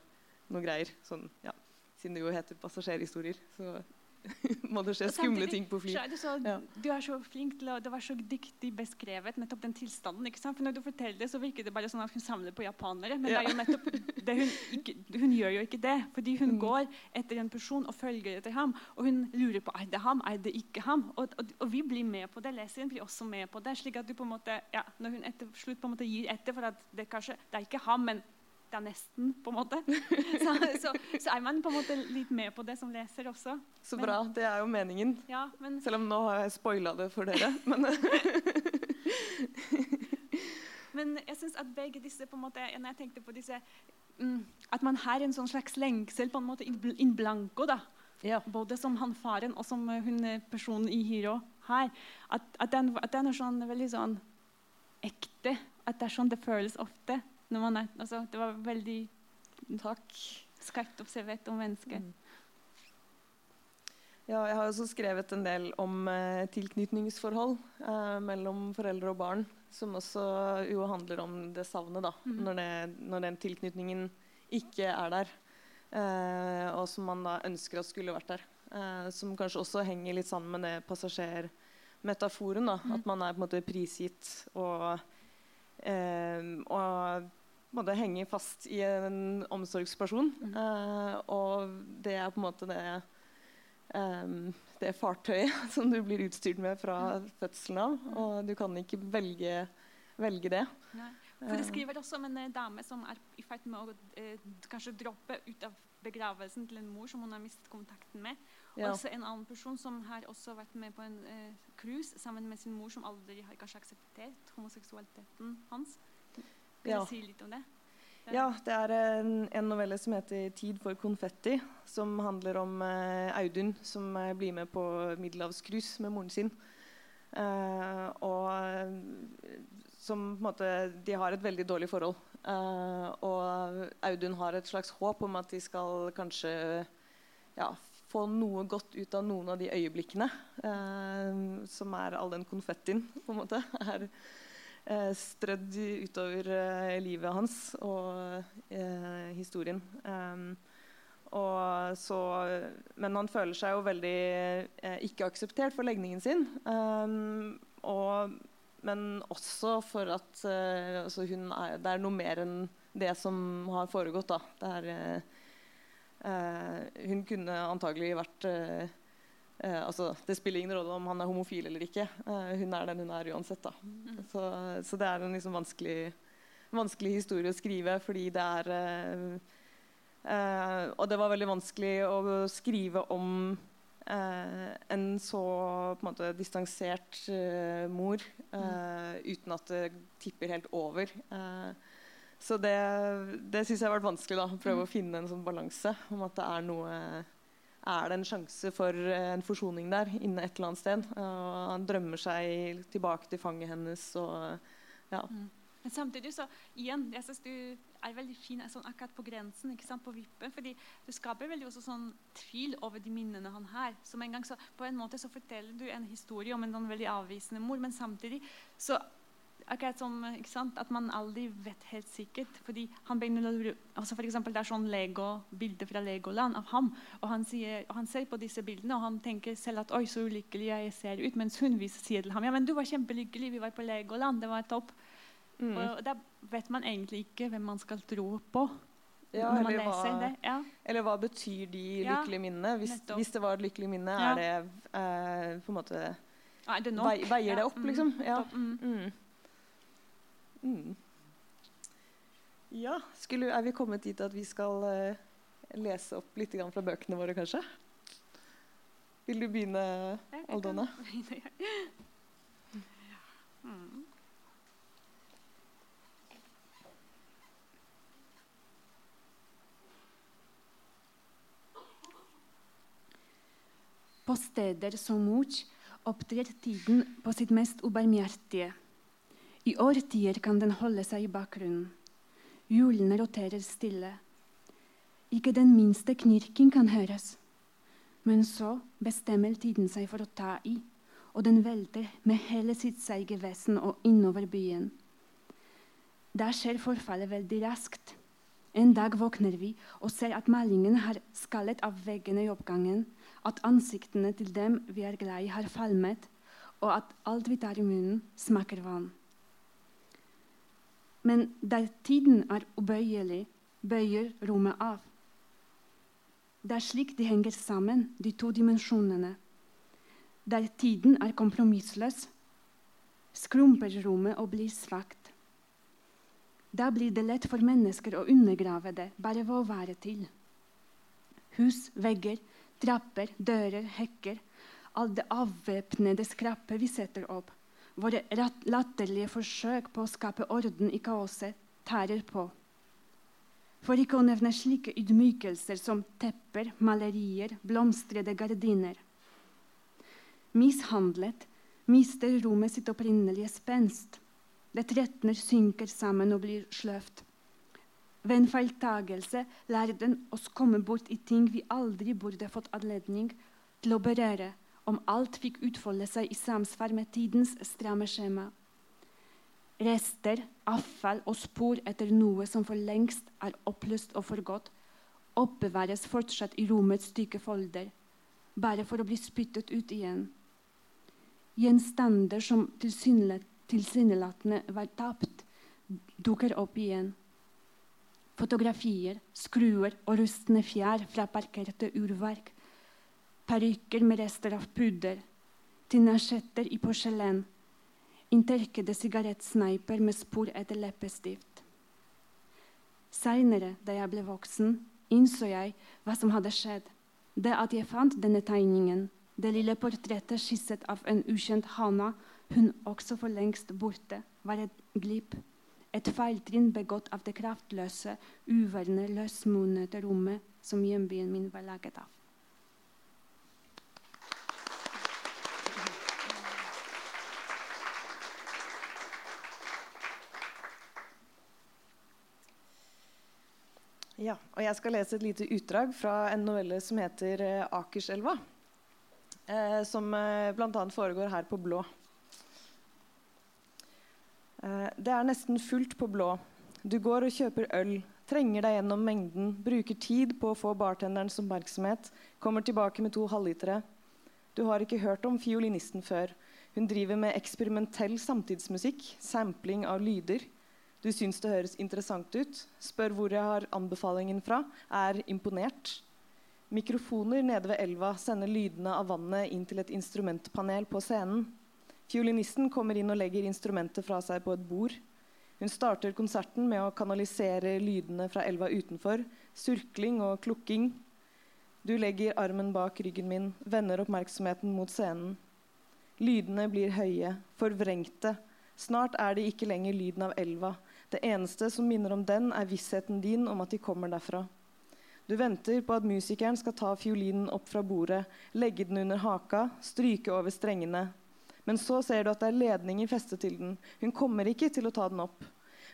noe greier. Sånn, ja. Siden det jo heter passasjerhistorier. Så *laughs* må det skje skumle ting på fly. Så. Du er så flink til å, Det var så dyktig beskrevet, nettopp den tilstanden. ikke sant? For Når du forteller det, så virker det bare sånn at hun samler på japanere. Men ja. det er jo nettopp det hun, ikke, hun gjør jo ikke det. Fordi hun mm. går etter en person og følger etter ham. Og hun lurer på er det ham, er det ikke ham. Og, og, og vi blir med på det. Leseren blir også med på det. slik at du på en måte, ja, Når hun etter slutt på en måte gir etter for at det kanskje, det er ikke ham, men det er nesten, på en måte. *laughs* Så, så, så, er man på en måte litt med på det som leser også. Så men, bra. Det er jo meningen. Ja, men, Selv om nå har jeg spoila det for dere. *laughs* Men, *laughs* men jeg syns at begge disse på en måte, Når jeg tenkte på disse mm, At man har en sånn slags lengsel på en måte in blanco. da. Ja. Både som han faren og som hun personen i Hiro her. At, at, den, at den er sånn veldig sånn ekte. At det er sånn det føles ofte. Er, altså, det var veldig takk, skarpt observert om mennesket. Mm. Ja, jeg har også skrevet en del om eh, tilknytningsforhold eh, mellom foreldre og barn. Som også jo handler om det savnet, da. Mm. Når, det, når, den tilknytningen ikke er der. Eh, og som man da ønsker at skulle vært der. Eh, som kanskje også henger litt sammen med det passasjermetaforen. da, mm. At man er på en måte prisgitt og, eh, og måte henger fast i en omsorgsperson. Mm. Uh, og det er på en måte det, um, det fartøyet *laughs* som du blir utstyrt med fra mm. fødselen av. Mm. Og du kan ikke velge, velge det. Nei. For Det skriver også om en eh, dame som er i ferd med å eh, kanskje droppe ut av begravelsen til en mor som hun har mistet kontakten med. Ja. også en annen person som har også vært med på en eh, cruise sammen med sin mor, som aldri har kanskje akseptert homoseksualiteten hans. Kan ja. du si litt om det? Ja, det er en, en, novelle som heter 'Tid for konfetti', som handler om eh, Audun som eh, blir med på middelhavscruise med moren sin. Eh, og eh, som på en måte De har et veldig dårlig forhold. Eh, og Audun har et slags håp om at de skal kanskje ja, få noe godt ut av noen av de øyeblikkene eh, som er all den konfettien, på en måte. er strødd utover eh, livet hans og eh, historien. Um, så, men han føler seg jo veldig eh, ikke akseptert for legningen sin. Og, men også for at altså er, det er noe mer enn det som har foregått. Da. Det, er, hun kunne antagelig vært uh, altså, Det spiller ingen rolle om han er homofil eller ikke. hun er den hun er uansett. Mm. Så, så, det er en liksom vanskelig, vanskelig, historie å skrive fordi det er eh, og det var veldig vanskelig å skrive om uh, en så på en måte, distansert uh, mor mm. uten at det tipper helt over. så det, det syns jeg har vært vanskelig. da, Prøve mm. å finne en sånn balanse om at det er noe er det en sjanse for en forsoning der inne et eller annet sted. han drømmer seg tilbake til fanget hennes. og ja. Mm. Men samtidig så igjen, jeg synes du er veldig fin sånn akkurat på grensen, ikke sant, på vippen. fordi du skaper veldig også sånn tvil over de minnene han har. Som en gang så, På en måte så forteller du en historie om en sånn veldig avvisende mor, men samtidig så akkurat som sant, at man aldri vet helt sikkert. fordi han begynner altså for eksempel, Det er sånn Lego, bilder fra Legoland av ham. og han, sier, og han, ser på disse bildene og han tenker selv at oi, så ulykkelig jeg ser ut. Mens hun sier til ham ja, men du var kjempelykkelig, vi var på Legoland, det var topp. Mm. Og da vet man egentlig ikke hvem man skal tro på. Ja, eller, hva, ja. eller, hva, betyr de lykkelige minnene? Hvis, hvis, det var et lykkelig minne, er det eh, på en måte Veier det opp, mm. liksom? Ja. Mm. Mm. ja. Skulle, er vi kommet dit at vi skal uh, lese opp litt fra bøkene våre, kanskje? Vil du begynne, Aldona? *laughs* mm. På steder som Much opptrer tiden på sitt mest ubarmhjertige. I årtier kan den holde seg i bakgrunnen. Hjulene roterer stille. Ikke den minste knirking kan høres. Men så bestemmer tiden seg for å ta i, og den velter med hele sitt seige vesen og innover byen. Da skjer forfallet veldig raskt. En dag våkner vi og ser at malingen har skallet av veggene i oppgangen at ansiktene til dem vi er glad i, har falmet, og at alt vi tar i munnen, smaker vann. Men der tiden er ubøyelig, bøyer rommet av. Det er slik de henger sammen, de to dimensjonene. Der tiden er kompromissløs, skrumper rommet og blir svakt. Da blir det lett for mennesker å undergrave det bare ved å være til. Hus, vegger, Trapper, dører, hekker. All det avvæpnede skrappet vi setter opp. Våre latterlige forsøk på å skape orden i kaoset tærer på. For ikke å nevne slike ydmykelser som tepper, malerier, blomstrede gardiner. Mishandlet mister rommet sitt opprinnelige spenst. Det tretner, synker sammen og blir sløvt. Ved en feiltagelse lærer den oss komme bort i ting vi aldri burde fått anledning til å berøre, om alt fikk utfolde seg i samsvar med tidens stramme skjema. Rester, avfall og spor etter noe som for lengst er oppløst og forgått, oppbevares fortsatt i rommets tykke folder, bare for å bli spyttet ut igjen. Gjenstander som tilsynelatende var tapt, dukker opp igjen fotografier, skruer og rustne fjær fra parkerte urverk, parykker med rester av pudder, tinasjetter i porselen, inntørkede sigarettsneiper med spor etter leppestift. Seinere, da jeg ble voksen, innså jeg hva som hadde skjedd. Det at jeg fant denne tegningen, det lille portrettet skisset av en ukjent hana, hun også for lengst borte, var et glipp et feiltrinn begått av det kraftløse, uverne, løsmunnete rommet som hjembyen min var laget av. Ja, og jeg skal lese et lite utdrag fra en novelle som heter eh, 'Akerselva'. Eh, som eh, bl.a. foregår her på Blå. Eh, det er nesten fullt på blå. Du går og kjøper øl, trenger deg gjennom mengden, bruker tid på å få bartenderens oppmerksomhet, kommer tilbake med to halvlitere. Du har ikke hørt om fiolinisten før. Hun driver med eksperimentell samtidsmusikk, sampling av lyder. Du syns det høres interessant ut, spør hvor jeg har anbefalingen fra, er imponert. Mikrofoner nede ved elva sender lydene av vannet inn til et instrumentpanel på scenen. Fiolinisten kommer inn og legger instrumentet fra seg på et bord. Hun starter konserten med å kanalisere lydene fra elva utenfor. Surkling og klukking. Du legger armen bak ryggen min, vender oppmerksomheten mot scenen. Lydene blir høye, forvrengte. Snart er det ikke lenger lyden av elva. Det eneste som minner om den, er vissheten din om at de kommer derfra. Du venter på at musikeren skal ta fiolinen opp fra bordet, legge den under haka, stryke over strengene. Men så ser du at det er ledninger festet til den. Hun kommer ikke til å ta den opp.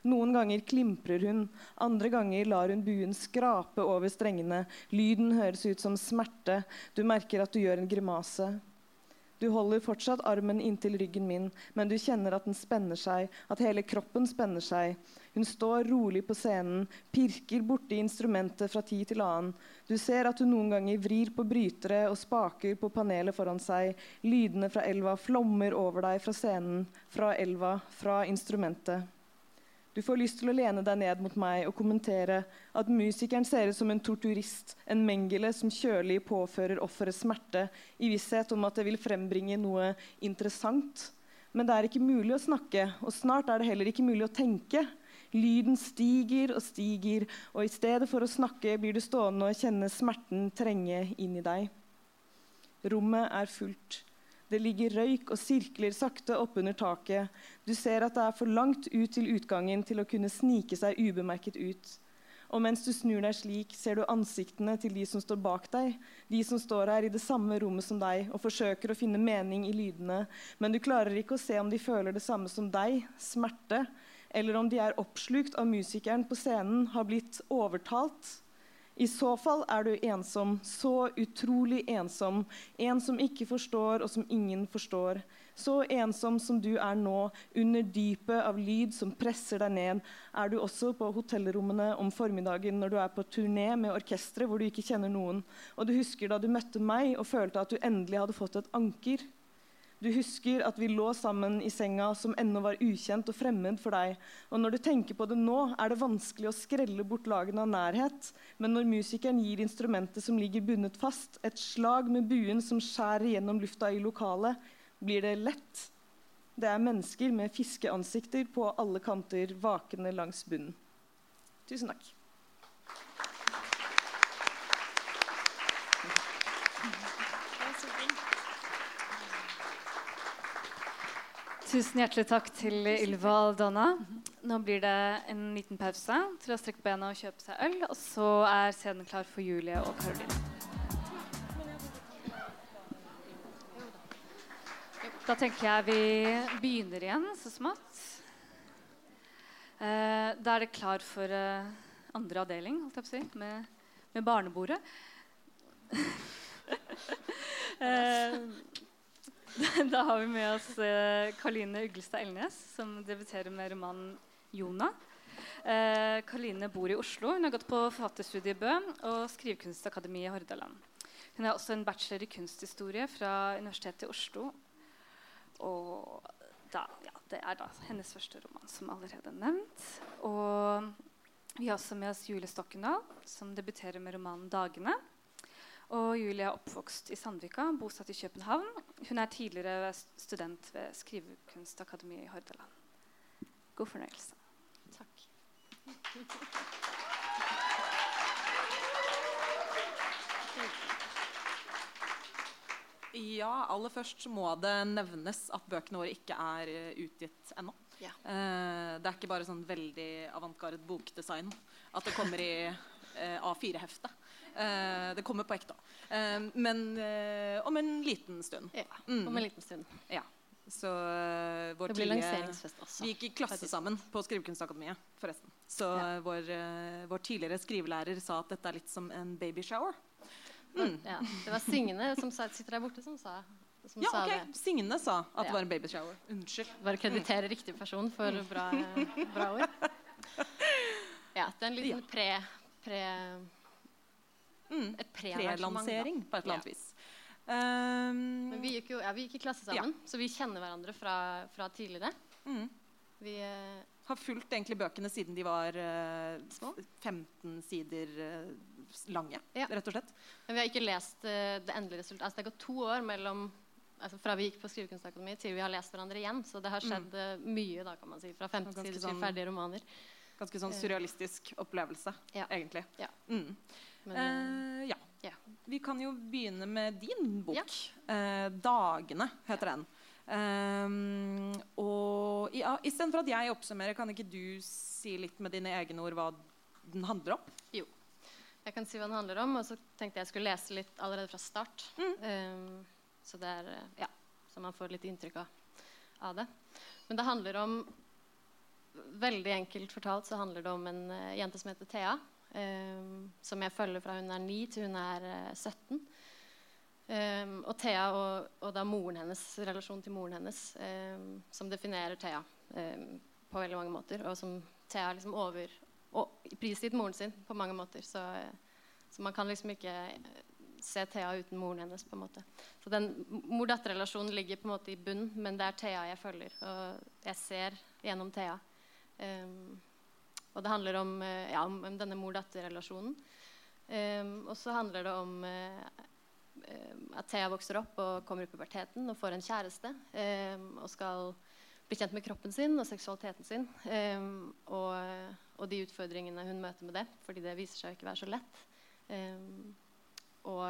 Noen ganger klimprer hun, andre ganger lar hun buen skrape over strengene. Lyden høres ut som smerte. Du merker at du gjør en grimase. Du holder fortsatt armen inntil ryggen min, men du kjenner at den spenner seg, at hele kroppen spenner seg. Hun står rolig på scenen, pirker borti instrumentet fra tid til annen. Du ser at hun noen ganger vrir på brytere og spaker på panelet foran seg. Lydene fra elva flommer over deg fra scenen, fra elva, fra instrumentet. Du får lyst til å lene deg ned mot meg og kommentere at musikeren ser ut som en torturist, en Mengele som kjølig påfører offeret smerte i visshet om at det vil frembringe noe interessant. Men det er ikke mulig å snakke, og snart er det heller ikke mulig å tenke. Lyden stiger og stiger, og i stedet for å snakke blir du stående og kjenne smerten trenge inn i deg. Rommet er fullt. Det ligger røyk og sirkler sakte oppunder taket. Du ser at det er for langt ut til utgangen til å kunne snike seg ubemerket ut. Og mens du snur deg slik, ser du ansiktene til de som står bak deg, de som står her i det samme rommet som deg og forsøker å finne mening i lydene, men du klarer ikke å se om de føler det samme som deg, smerte, eller om de er oppslukt av musikeren på scenen, har blitt overtalt i så fall er du ensom, så utrolig ensom, en som ikke forstår, og som ingen forstår. Så ensom som du er nå, under dypet av lyd som presser deg ned, er du også på hotellrommene om formiddagen når du er på turné med orkestre hvor du ikke kjenner noen. Og du husker da du møtte meg og følte at du endelig hadde fått et anker. Du husker at vi lå sammen i senga som ennå var ukjent og fremmed for deg. Og når du tenker på det nå, er det vanskelig å skrelle bort lagene av nærhet. Men når musikeren gir instrumentet som ligger bundet fast, et slag med buen som skjærer gjennom lufta i lokalet, blir det lett. Det er mennesker med fiskeansikter på alle kanter vakende langs bunnen. Tusen takk. Tusen hjertelig takk til Ylva og Donna. Nå blir det en liten pause til å strekke bena og kjøpe seg øl. Og så er scenen klar for Julie og Karoline. Da tenker jeg vi begynner igjen så smått. Eh, da er det klar for eh, andre avdeling, holdt jeg på å si, med, med barnebordet. *laughs* eh, *laughs* Da har vi med oss uh, Karline Uglestad Elnes, som debuterer med romanen 'Jona'. Uh, Karline bor i Oslo. Hun har gått på forfatterstudiet Bø og Skrivekunstakademiet i Hordaland. Hun har også en bachelor i kunsthistorie fra Universitetet i Oslo. Og da, ja, det er da hennes første roman, som allerede er nevnt. Og vi har også med oss Julie Stokkendal, som debuterer med romanen 'Dagene'. Og Julie er oppvokst i Sandvika, bosatt i København. Hun er tidligere student ved Skrivekunstakademiet i Hordaland. God fornøyelse. Takk. Ja, aller først må det nevnes at bøkene våre ikke er uh, utgitt ennå. Ja. Uh, det er ikke bare sånn veldig avantgarde bokdesign at det kommer i uh, A4-hefte. Uh, det kommer på ekte. Uh, men uh, om en liten stund. Ja, mm. om en liten stund. Ja. Så vår det blir lanseringsfest også. Vi gikk i klasse sammen på Skrivekunstakademiet, forresten. Så ja. vår, vår, tidligere skrivelærer sa at dette er litt som en babyshower. Mm. Ja, det var Signe som sitter der borte, som sa som Ja, sa ok. det. Signe sa at Ja. det var en babyshower. Unnskyld. Bare kreditere riktig person for bra, bra ord. *laughs* Ja, det er en liten pre... pre Mm. et. Prelansering på et eller annet Ja. vis. Um, Men vi gikk jo ja, vi gikk i klasse sammen, så vi kjenner hverandre fra, fra tidligere. mm. Vi, uh, har fulgt egentlig bøkene siden de var uh, Små? 15 sider uh, lange, Ja. rett og slett. men vi har ikke lest eh, det endelige resultatet. Altså, det har gått to år mellom altså, fra vi gikk på Skrivekunstakademi til vi har lest hverandre igjen. Så det har skjedd mm. mye, da, kan man si. Fra 15 Mm. Sider til sånn- ferdige romaner. Ganske sånn surrealistisk opplevelse, Ja. egentlig. Ja. Mm. Men, eh, ja. ja. Vi kan jo begynne med din bok. Ja. Eh, 'Dagene' heter den. Um, og ja, Istedenfor at jeg oppsummerer, kan ikke du si litt med dine egne ord hva den handler om? Jo. Jeg kan si hva den handler om, og så tenkte jeg skulle lese litt allerede fra start. Um, så det er Ja, så man får litt inntrykk av, av det. Men det handler om Veldig enkelt fortalt så handler det om en uh, jente som heter Thea. Um, som jeg følger fra hun er 9 til hun er eh, 17. Um, og Thea og, og da moren hennes, relasjonen til moren hennes, um, som definerer Thea på veldig mange måter. Og som Thea liksom over og prisgitt moren sin på mange måter. Så, eh, så man kan liksom ikke eh, se Thea uten moren hennes. på en måte. Så den mor-datter-relasjonen ligger på en måte i bunn, men det er Thea jeg følger. Og jeg ser gjennom Thea. Um, og det handler om, eh, ja, om, denne mor-datter-relasjonen. Um, og så handler det om eh, at Thea vokser opp og kommer i puberteten og får en kjæreste. um, og skal bli kjent med kroppen sin og seksualiteten sin. um, og, og de utfordringene hun møter med det, fordi det viser seg ikke være så lett. Og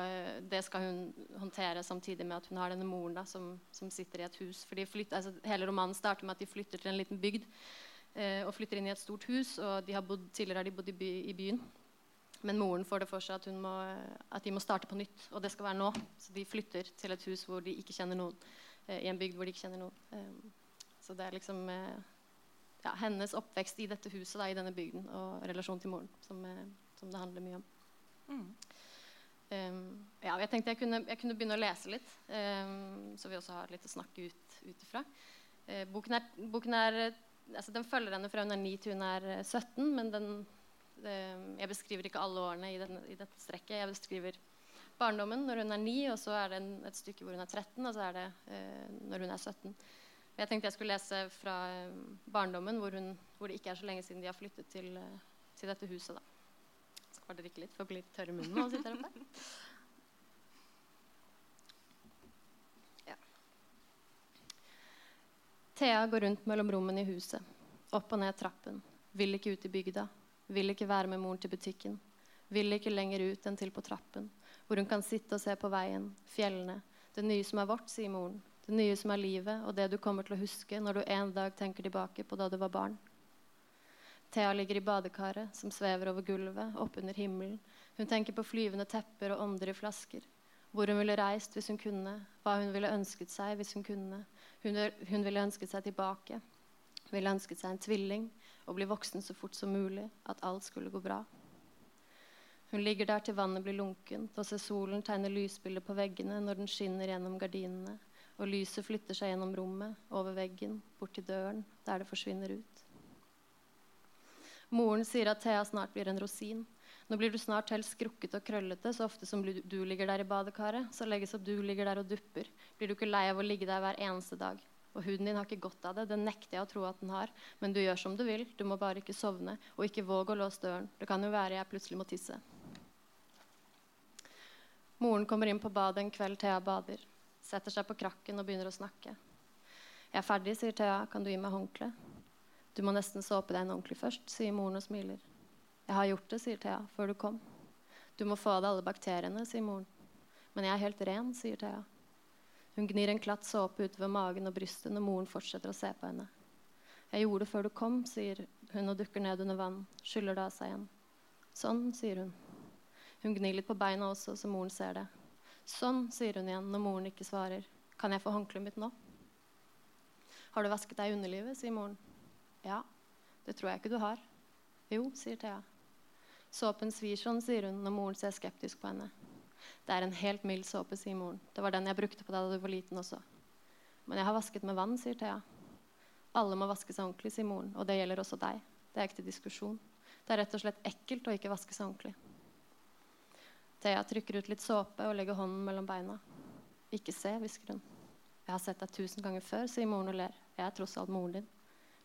det skal hun håndtere samtidig med at hun har denne moren da, som, som sitter i et hus. Flytter, altså, hele romanen starter med at de flytter til en liten bygd og flytter inn i et stort hus. og de har bodd, Tidligere har de bodd i, by, i byen. Men moren får det for seg at, hun må, at de må starte på nytt. Og det skal være nå. Så de flytter til et hus hvor de ikke kjenner noen. Eh, I en bygd hvor de ikke kjenner noen. Eh, så det er liksom eh, ja, hennes oppvekst i dette huset, da, i denne bygden, og relasjonen til moren, som, eh, som det handler mye om. Mm. Um, ja, jeg tenkte jeg kunne, jeg kunne begynne å lese litt, um, så vi også har litt å snakke ut ut ifra. Uh, boken er, boken er altså Den følger henne fra hun er 9 til hun er uh, 17, men den, det, jeg beskriver ikke alle årene i, den, i dette strekket. Jeg beskriver barndommen når hun er 9, og så er det en, et stykke hvor hun er 13, og så er det eh, når hun er 17. Jeg tenkte jeg skulle lese fra um, barndommen, hvor, hun, hvor det ikke er så lenge siden de har flyttet til, til dette huset. da skal bare drikke litt for å bli litt tørr i munnen. man sitter her oppe. Thea går rundt mellom rommene i huset, opp og ned trappen. Vil ikke ut i bygda. Vil ikke være med moren til butikken. Vil ikke lenger ut enn til på trappen, hvor hun kan sitte og se på veien, fjellene. Det nye som er vårt, sier moren. Det nye som er livet, og det du kommer til å huske når du en dag tenker tilbake på da du var barn. Thea ligger i badekaret som svever over gulvet, oppunder himmelen. Hun tenker på flyvende tepper og ånder i flasker. Hvor hun ville reist hvis hun kunne, hva hun ville ønsket seg hvis hun kunne. Hun, hun ville ønsket seg tilbake. Hun ville ønsket seg en tvilling og bli voksen så fort som mulig. At alt skulle gå bra. Hun ligger der til vannet blir lunkent, og ser solen tegne lysbilder på veggene når den skinner gjennom gardinene, og lyset flytter seg gjennom rommet, over veggen, bort til døren, der det forsvinner ut. Moren sier at Thea snart blir en rosin. Nå blir du snart helt skrukket og krøllete, så ofte som du ligger der i badekaret. Så legges opp du ligger der og dupper, blir du ikke lei av å ligge der hver eneste dag. Og huden din har ikke godt av det, det nekter jeg å tro at den har. Men du gjør som du vil, du må bare ikke sovne, og ikke våg å låse døren. Det kan jo være jeg plutselig må tisse. Moren kommer inn på badet en kveld Thea bader. Setter seg på krakken og begynner å snakke. Jeg er ferdig, sier Thea. Kan du gi meg håndkle? Du må nesten såpe deg inn ordentlig først, sier moren og smiler. Jeg har gjort det, sier Thea, før du kom. Du må få av deg alle bakteriene, sier moren. Men jeg er helt ren, sier Thea. Hun gnir en klatt såpe utover magen og brystet når moren fortsetter å se på henne. Jeg gjorde det før du kom, sier hun og dukker ned under vann. Skyller det av seg igjen. Sånn, sier hun. Hun gnir litt på beina også, så moren ser det. Sånn, sier hun igjen når moren ikke svarer. Kan jeg få håndkleet mitt nå? Har du vasket deg i underlivet, sier moren. Ja, det tror jeg ikke du har. Jo, sier Thea. Såpen svir sånn, sier hun når moren ser skeptisk på henne. Det er en helt mild såpe, sier moren. Det var den jeg brukte på deg da du var liten også. Men jeg har vasket med vann, sier Thea. Alle må vaske seg ordentlig, sier moren. Og det gjelder også deg. Det er til diskusjon. Det er rett og slett ekkelt å ikke vaske seg ordentlig. Thea trykker ut litt såpe og legger hånden mellom beina. Ikke se, hvisker hun. Jeg har sett deg tusen ganger før, sier moren og ler. Jeg er tross alt moren din.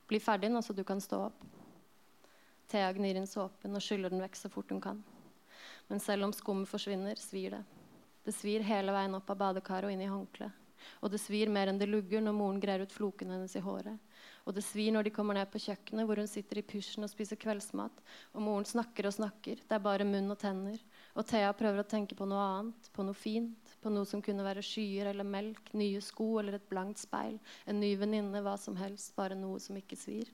Bli ferdig nå, så du kan stå opp. Thea gnir inn såpen og skyller den vekk så fort hun kan. Men selv om skummet forsvinner, svir det. Det svir hele veien opp av badekaret og inn i håndkleet. Og det svir mer enn det lugger når moren greier ut flokene hennes i håret. Og det svir når de kommer ned på kjøkkenet hvor hun sitter i pysjen og spiser kveldsmat. Og moren snakker og snakker. Det er bare munn og tenner. Og Thea prøver å tenke på noe annet, på noe fint. På noe som kunne være skyer eller melk, nye sko eller et blankt speil. En ny venninne, hva som helst. Bare noe som ikke svir.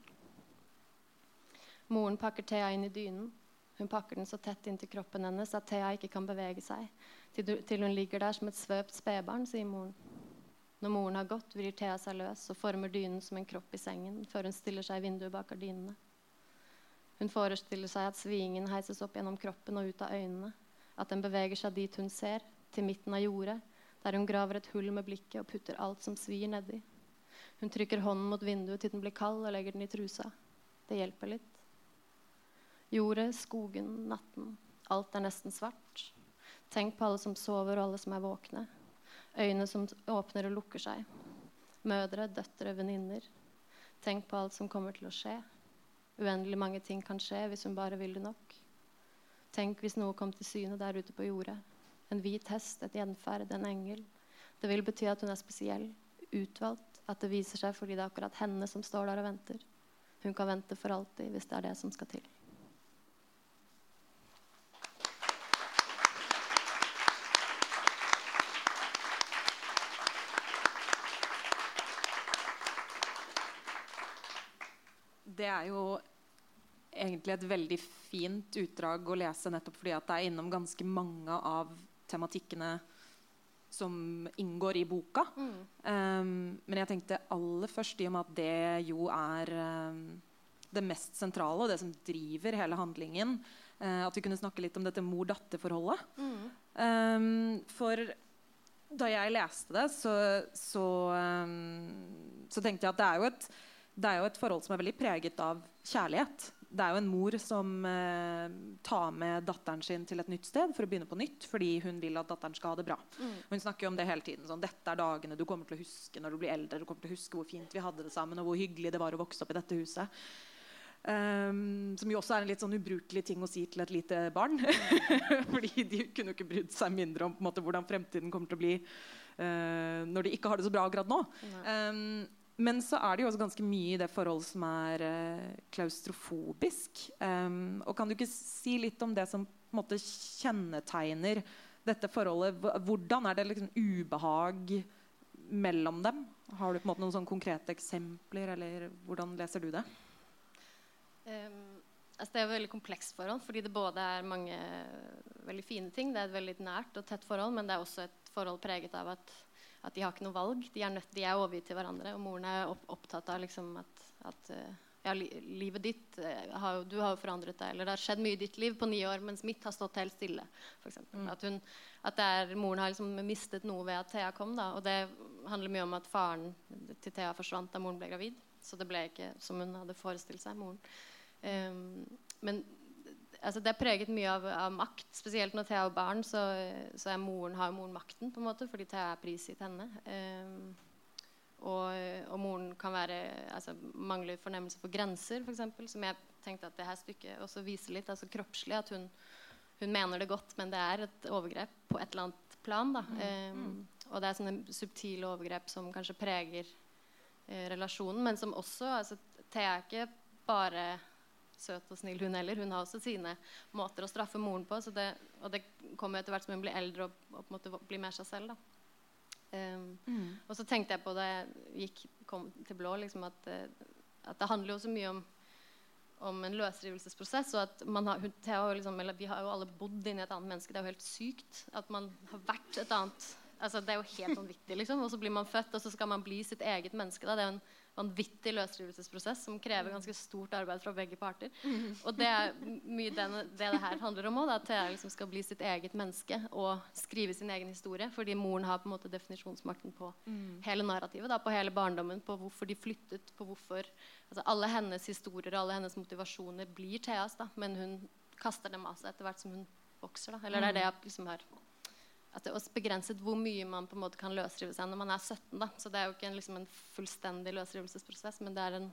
Moren pakker Thea inn i dynen. Hun pakker den så tett inntil kroppen hennes at Thea ikke kan bevege seg. Til hun ligger der som et svøpt spedbarn, sier moren. Når moren har gått, vrir Thea seg løs og former dynen som en kropp i sengen før hun stiller seg i vinduet bak gardinene. Hun forestiller seg at svingen heises opp gjennom kroppen og ut av øynene. At den beveger seg dit hun ser, til midten av jordet, der hun graver et hull med blikket og putter alt som svir, nedi. Hun trykker hånden mot vinduet til den blir kald, og legger den i trusa. Det hjelper litt. Jordet, skogen, natten. Alt er nesten svart. Tenk på alle som sover, og alle som er våkne. Øyne som åpner og lukker seg. Mødre, døtre, venninner. Tenk på alt som kommer til å skje. Uendelig mange ting kan skje hvis hun bare vil det nok. Tenk hvis noe kom til syne der ute på jordet. En hvit hest, et gjenferd, en engel. Det vil bety at hun er spesiell, utvalgt, at det viser seg fordi det er akkurat henne som står der og venter. Hun kan vente for alltid hvis det er det som skal til. det er jo egentlig et veldig fint utdrag å lese nettopp fordi at det er innom ganske mange av tematikkene som inngår i boka. Mm. Um, men jeg tenkte aller først, i og med at det jo er um, det mest sentrale og det som driver hele handlingen, uh, at vi kunne snakke litt om dette mor-datter-forholdet. Mm. Um, for da jeg leste det, så, så, så tenkte jeg at det er jo et det er jo et forhold som er veldig preget av kjærlighet. Det er jo en mor som eh, tar med datteren sin til et nytt sted for å begynne på nytt fordi hun vil at datteren skal ha det bra. Mm. Hun snakker jo om det hele tiden. Sånn, dette er dagene du kommer til å huske når du blir eldre. Du kommer til å huske hvor fint vi hadde det sammen, og hvor hyggelig det var å vokse opp i dette huset. Um, som jo også er en litt sånn ubrukelig ting å si til et lite barn. *laughs* fordi de kunne jo ikke brydd seg mindre om måte, hvordan fremtiden kommer til å bli uh, når de ikke har det så bra akkurat nå. Um, men så er det jo også ganske mye i det forholdet som er uh, klaustrofobisk. Um, og kan du ikke si litt om det som på en måte kjennetegner dette forholdet? Hvordan er det liksom ubehag mellom dem? Har du på en måte noen sånn konkrete eksempler, eller hvordan leser du det? Um, altså det er et veldig komplekst forhold, fordi det både er mange veldig fine ting. Det er et veldig nært og tett forhold, men det er også et forhold preget av at at de har ikke noe valg. De er, nødt, de er overgitt til hverandre. Og moren er opptatt av liksom at, at eh, ja, livet ditt eh, har Du har jo forandret deg. Eller det har skjedd mye i ditt liv på ni år, mens mitt har stått helt stille. For mm. At, hun, at er, moren har liksom mistet noe ved at Thea kom. Da. Og det handler mye om at faren til Thea forsvant da moren ble gravid. Så det ble ikke som hun hadde forestilt seg. moren. Um, men altså det er preget mye av, av, makt. Spesielt når Thea er barn, så, så er moren, har moren makten, på en måte, fordi Thea er prisgitt henne. Um, og, og, moren kan være, altså, mangler fornemmelse for grenser, f.eks. Som jeg tenkte at det her stykket også viser litt. altså Kroppslig. At hun, hun, mener det godt, men det er et overgrep på et eller annet plan. Da. Um, og det er sånne subtile overgrep som kanskje preger eh, relasjonen, men som også altså, Thea er ikke bare søt og snill, hun heller. Hun har også sine måter å straffe moren på. Det, og det kommer etter hvert som hun blir eldre og, og på en måte blir mer seg selv. Um, mm. Og så tenkte jeg på det jeg gikk, kom til blå, liksom, at, eh, at, det handler jo så mye om, om en løsrivelsesprosess. og at man har, har liksom, Vi har jo alle bodd inni et annet menneske. Det er jo helt sykt at man har vært et annet altså, Det er jo helt vanvittig. Liksom. Og så blir man født, og så skal man bli sitt eget menneske. Da. Det er jo en vanvittig løsrivelsesprosess som krever ganske stort arbeid fra begge parter. Og det er mye den, det det her handler om òg. At Thea liksom skal bli sitt eget menneske og skrive sin egen historie. Fordi moren har på en måte definisjonsmakten på hele narrativet. Da, på hele barndommen, på hvorfor de flyttet, på hvorfor altså Alle hennes historier og alle hennes motivasjoner blir Theas, da, men hun kaster dem av seg etter hvert som hun vokser. Da. Eller det er det jeg liksom har at det er også begrenset hvor mye man på en måte kan løsrive seg når man er 17. Da. Så det er jo ikke en, liksom en fullstendig løsrivelsesprosess, men det er, en,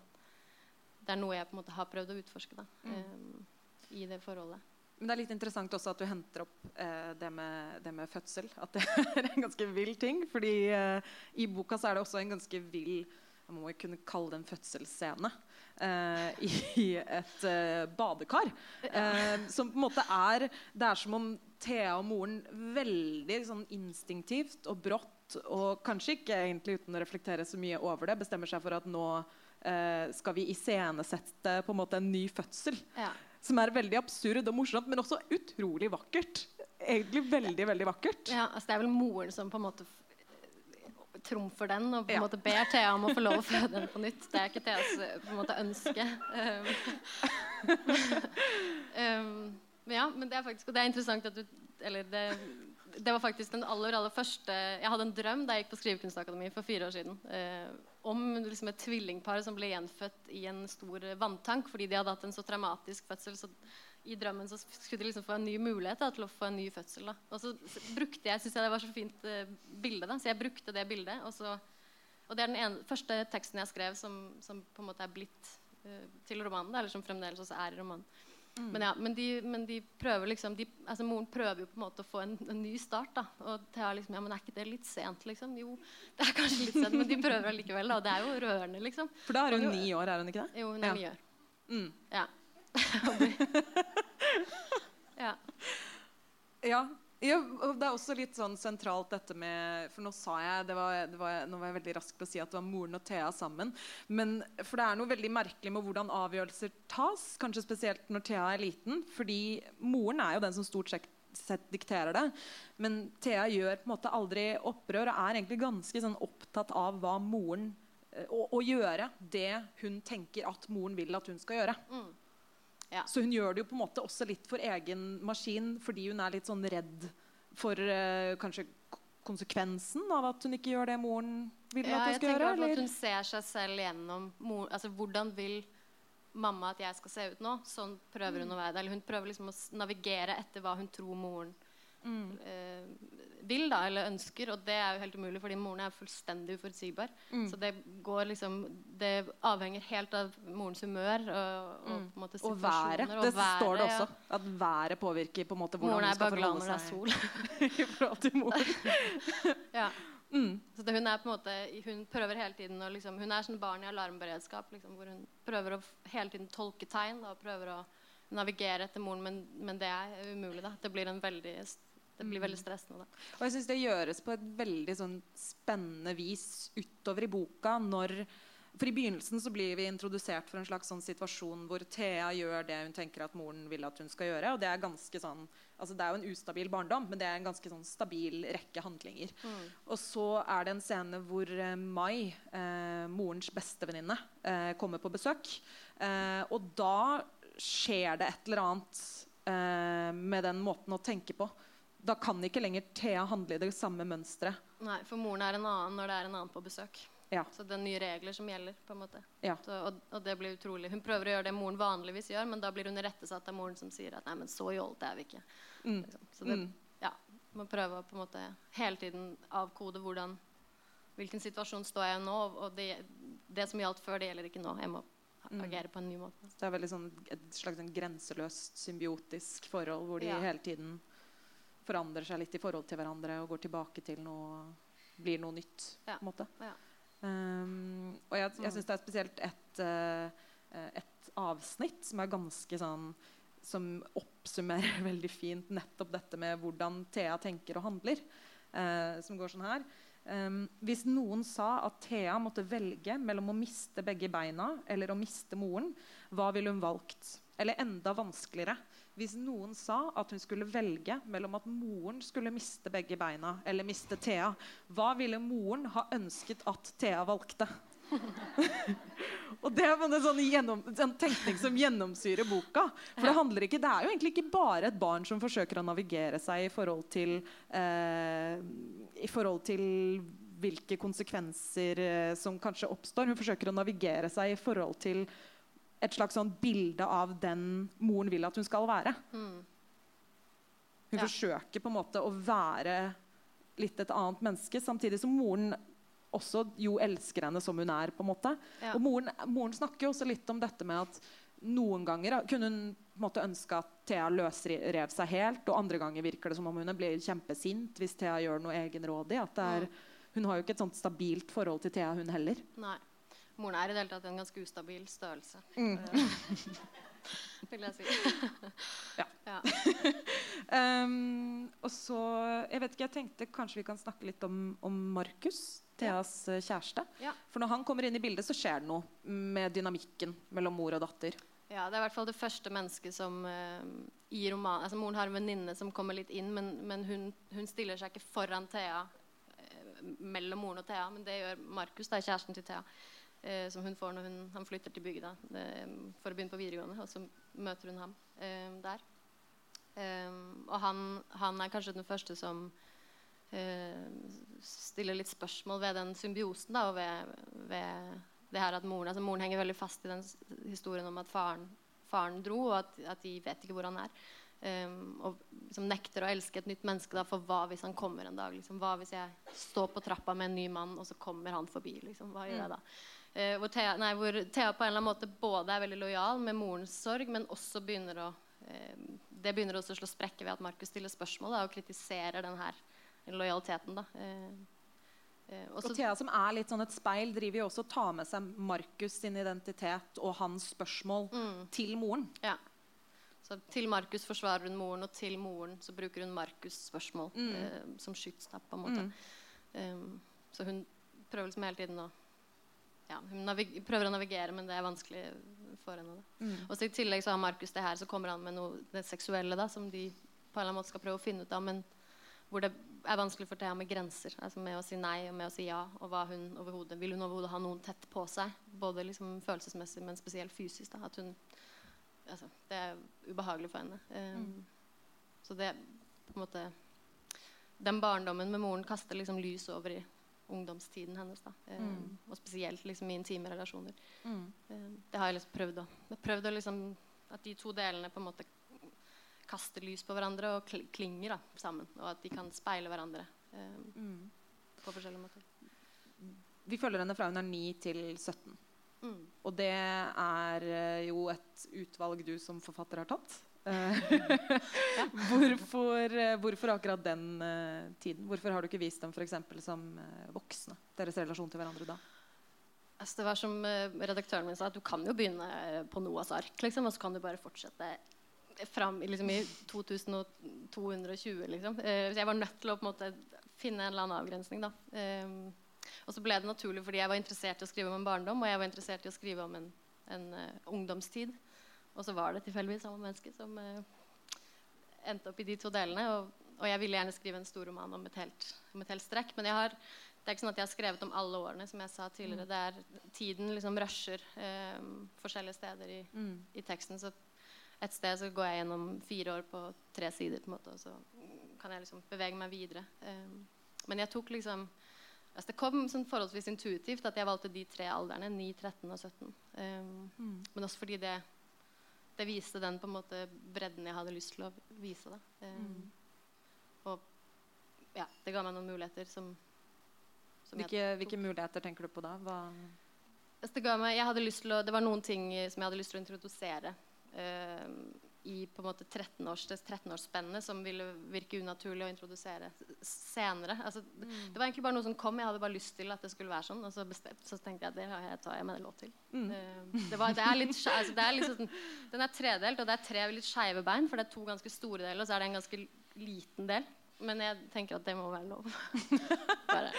det er, noe jeg på en måte har prøvd å utforske da, mm. um, i det forholdet. Men det er litt interessant også at du henter opp eh, det, med, det, med, fødsel. At det *laughs* er en ganske vill ting. fordi eh, i boka så er det også en ganske vill jeg må jo kunne kalle det en fødselsscene. Eh, *laughs* i et eh, badekar. Eh, som på en måte er Det er som om Thea og moren veldig sånn instinktivt og brått, og kanskje ikke egentlig uten å reflektere så mye over det, bestemmer seg for at nå eh, skal vi iscenesette på en måte en ny fødsel. Ja. Som er veldig absurd og morsomt, men også utrolig vakkert. Egentlig veldig, veldig vakkert. Ja, altså Det er vel moren som på en måte trumfer den og på en ja. måte ber Thea om å få lov å føde den på nytt. Det er ikke Theas på en måte ønske. *laughs* Um, *laughs* um, ja, men det er faktisk Og det er interessant at du Eller det, det var faktisk den aller aller første Jeg hadde en drøm da jeg gikk på Skrivekunstakademi for fire år siden. Eh, om liksom et tvillingpar som ble gjenfødt i en stor vanntank fordi de hadde hatt en så traumatisk fødsel. Så i drømmen så skulle de liksom få en ny mulighet da, til å få en ny fødsel. Da. Og så brukte jeg synes jeg det var så fint eh, bilde, så jeg brukte det bildet. Og, så, og det er den ene, første teksten jeg skrev som, som på en måte er blitt eh, til romanen. Da, eller som fremdeles også er i romanen. Mm. Men, ja, men, de, men, de, prøver liksom de, altså Moren prøver jo på en måte å få en, en ny start. da Og Thea liksom, ja, men er ikke det litt sent? liksom? Jo, det er kanskje litt sent, men de prøver allikevel. Da, det er jo rørende, liksom. For da er hun ni år, er hun ikke det? Jo, hun er ni år. Mm. Ja. *laughs* *laughs* ja. ja. Ja, og det er også litt sånn sentralt dette med For nå sa jeg det var, det var, Nå var jeg veldig rask på å si at det var moren og Thea sammen. Men, for det er noe veldig merkelig med hvordan avgjørelser tas. Kanskje spesielt når Thea er liten. Fordi moren er jo den som stort sett, sett dikterer det. Men Thea gjør på en måte aldri opprør og er egentlig ganske sånn opptatt av hva moren eh, å, å, gjøre det hun tenker at moren vil at hun skal gjøre. Mm. Ja. Så hun gjør det jo på en måte også litt for egen maskin fordi hun er litt sånn redd for uh, kanskje konsekvensen av at hun ikke gjør det moren vil ja, at hun skal gjøre? Ja, jeg tenker At hun ser seg selv gjennom mor, altså, Hvordan vil mamma at jeg skal se ut nå? Sånn prøver hun mm. å være det. Eller hun prøver liksom å navigere etter hva hun tror moren mm. uh, vil da, eller ønsker. Og det er jo helt umulig, fordi moren er fullstendig uforutsigbar. Mm. Så det går liksom Det avhenger helt av morens humør og, og mm. på en måte situasjoner. Og været. Og det været, står det også. At været påvirker på en måte hvordan hun skal forholde seg. Moren er bare glad når det er sol. *laughs* I forhold til mor. *laughs* ja. *laughs* Mm. Så hun er måte Hun prøver hele tiden å liksom, Hun er sånn barn i alarmberedskap liksom, hvor hun prøver å hele tiden tolke tegn og prøver å navigere etter moren, men, men det er umulig. da Det blir en veldig det blir veldig stressende. Da. Og jeg synes Det gjøres på et veldig sånn spennende vis utover i boka. når for I begynnelsen så blir vi introdusert for en slags sånn situasjon hvor Thea gjør det hun tenker at moren vil at hun skal gjøre. og Det er ganske sånn, altså det er jo en ustabil barndom, men det er en ganske sånn stabil rekke handlinger. Mm. Og så er det en scene hvor eh, Mai, eh, morens bestevenninne, eh, kommer på besøk. Eh, og da skjer det et eller annet eh, med den måten å tenke på da kan ikke lenger Thea handle i det samme mønsteret. Nei, for moren er en annen når det er en annen på besøk. Ja. Så det er nye regler som gjelder. på en måte. Ja. Så, og, og, det blir utrolig. Hun prøver å gjøre det moren vanligvis gjør, men da blir hun irettesatt av moren som sier at nei, men så jålete er vi ikke. Mm. Liksom. Så det, mm. ja, man prøver å på en måte hele tiden avkode hvordan, hvilken situasjon står jeg i nå. Og det, det som gjaldt før, det gjelder ikke nå. Jeg må mm. agere på en ny måte. Det er veldig sånn, et slags sånn grenseløst symbiotisk forhold hvor de ja. hele tiden forandrer seg litt i forhold til hverandre og går tilbake til noe blir noe nytt. Ja. på en måte. Ja. Um, og jeg, jeg syns det er spesielt et, uh, et avsnitt som er ganske sånn Som oppsummerer *laughs* veldig fint nettopp dette med hvordan Thea tenker og handler. Uh, som går sånn her. Um, hvis noen sa at Thea måtte velge mellom å miste begge beina eller å miste moren, hva ville hun valgt? Eller enda vanskeligere hvis noen sa at hun skulle velge mellom at moren skulle miste begge beina eller miste Thea, hva ville moren ha ønsket at Thea valgte? *laughs* og det er en sånn, gjennom, en tenkning som gjennomsyrer boka. For det, handler ikke, det er jo egentlig ikke bare et barn som forsøker å navigere seg i forhold til, eh, i forhold til hvilke konsekvenser eh, som kanskje oppstår. Hun forsøker å navigere seg i forhold til et slags sånn bilde av den moren vil at hun skal være. Mm. Hun Ja. forsøker på en måte å være litt et annet menneske, samtidig som moren også jo elsker henne som hun er. på en måte. Ja. Og moren, moren snakker jo også litt om dette med at noen ganger kunne hun på en måte ønske at Thea løsrev seg helt, og andre ganger virker det som om hun blir kjempesint hvis Thea gjør noe egenrådig. At det er, hun har jo ikke et sånt stabilt forhold til Thea, hun heller. Nei. Moren er i det hele tatt en ganske ustabil størrelse. Mm. Eh, *laughs* vil jeg si. *laughs* Ja. ja. Um, *laughs* og så, jeg vet ikke, jeg tenkte kanskje vi kan snakke litt om, om Markus, Theas ja. kjæreste. Ja. For når han kommer inn i bildet, så skjer det noe med dynamikken mellom mor og datter. Ja, Det er i hvert fall det første mennesket som uh, i romanen altså Moren har en venninne som kommer litt inn, men, men hun, hun stiller seg ikke foran Thea eh, mellom moren og Thea, men det gjør Markus, da, kjæresten til Thea. Eh, som hun får når hun, han flytter til bygda for å begynne på videregående. Og så møter hun ham eh, der. Eh, og han, han er kanskje den første som eh, stiller litt spørsmål ved den symbiosen da, og ved, ved det her at moren, altså moren henger veldig fast i den historien om at faren, faren dro, og at, at de vet ikke hvor han er. Um, og liksom nekter å elske et nytt menneske. Da, for hva hvis han kommer en dag? Liksom, hva hvis jeg står på trappa med en ny mann, og så kommer han forbi? Liksom, hva gjør jeg da? Eh, hvor, Thea, nei, hvor Thea på en eller annen måte både er veldig lojal med morens sorg, men også begynner å eh, Det begynner også å slå sprekker ved at Markus stiller spørsmål da, og kritiserer den her lojaliteten. Da. Eh, eh, Og Thea, som er litt sånn et speil, driver jo også og tar med seg Markus sin identitet og hans spørsmål Mm. til moren. Ja. Så til Markus forsvarer hun moren, og til moren så bruker hun Markus' spørsmål Mm. eh, som skyts. på en måte. Um, så hun prøver liksom hele tiden å ja, Hun prøver å navigere, men det er vanskelig for henne. Mm. Og så I tillegg så har Markus det her, så kommer han med noe det seksuelle da, som de på en eller annen måte skal prøve å finne ut av, men hvor det er vanskelig for Thea med grenser. altså Med å si nei og med å si ja. Og hva hun overhodet, vil hun overhodet ha noen tett på seg? Både liksom følelsesmessig, men spesielt fysisk. da, at hun altså, Det er ubehagelig for henne. Um, Så det på en måte Den barndommen med moren kaster liksom lys over i ungdomstiden hennes. da, um. Og spesielt liksom i intime relasjoner. Mm. Um, det har jeg liksom prøvd å prøvd å liksom At de to delene på en måte kaster lys på hverandre og kl klinger da, sammen. Og at de kan speile hverandre um, Mm. på forskjellige måter. Vi følger henne fra hun er 9 til 17. Mm. Og det er eh, jo et utvalg du som forfatter har tatt. Eh, *laughs* hvorfor, eh, hvorfor akkurat den eh, tiden? Hvorfor har du ikke vist dem for eksempel som voksne? Deres relasjon til hverandre da? Altså, det var som redaktøren min sa, at du kan jo begynne på Noas ark, liksom, og så kan du bare fortsette fram liksom, i 2220, liksom. Jeg var nødt til å en måte finne en eller annen avgrensning, da. Og så ble det naturlig fordi jeg var interessert i å skrive om en barndom, og jeg var interessert i å skrive om en, en ungdomstid. Og så var det tilfeldigvis samme menneske som eh, endte opp i de to delene. Og, og jeg ville gjerne skrive en stor roman om et helt, om et helt strekk. Men jeg har, det er ikke sånn at jeg har skrevet om alle årene. som jeg sa tidligere. Det er, tiden liksom rusher eh, forskjellige steder i, i teksten. Så et sted så går jeg gjennom fire år på tre sider, på en måte, og så kan jeg liksom bevege meg videre. Eh, men jeg tok liksom altså Det kom sånn forholdsvis intuitivt at jeg valgte de tre alderne. 9, 13 og 17. Eh, Men også fordi det, det viste den på en måte bredden jeg hadde lyst til å vise. Da. Mm. Og ja, det ga meg noen muligheter som, som Hvilke, hvilke muligheter tenker du på da? Altså, det, meg, jeg hadde lyst til å, det var noen ting som jeg hadde lyst til å introdusere eh, i på en måte 13-års, det 13-årsspennet som ville virke unaturlig å introdusere senere. Altså, det, det var egentlig bare noe som kom. Jeg hadde bare lyst til at det skulle være sånn. Og så, bestemt, så tenkte jeg det har jeg, tar jeg meg lov til. Eh, det, var, det er litt, altså, det er litt sånn, den er tredelt, og det er tre litt skeive bein. For det er to ganske store deler, og så er det en ganske liten del. Men jeg tenker at det må være lov. *laughs* Bare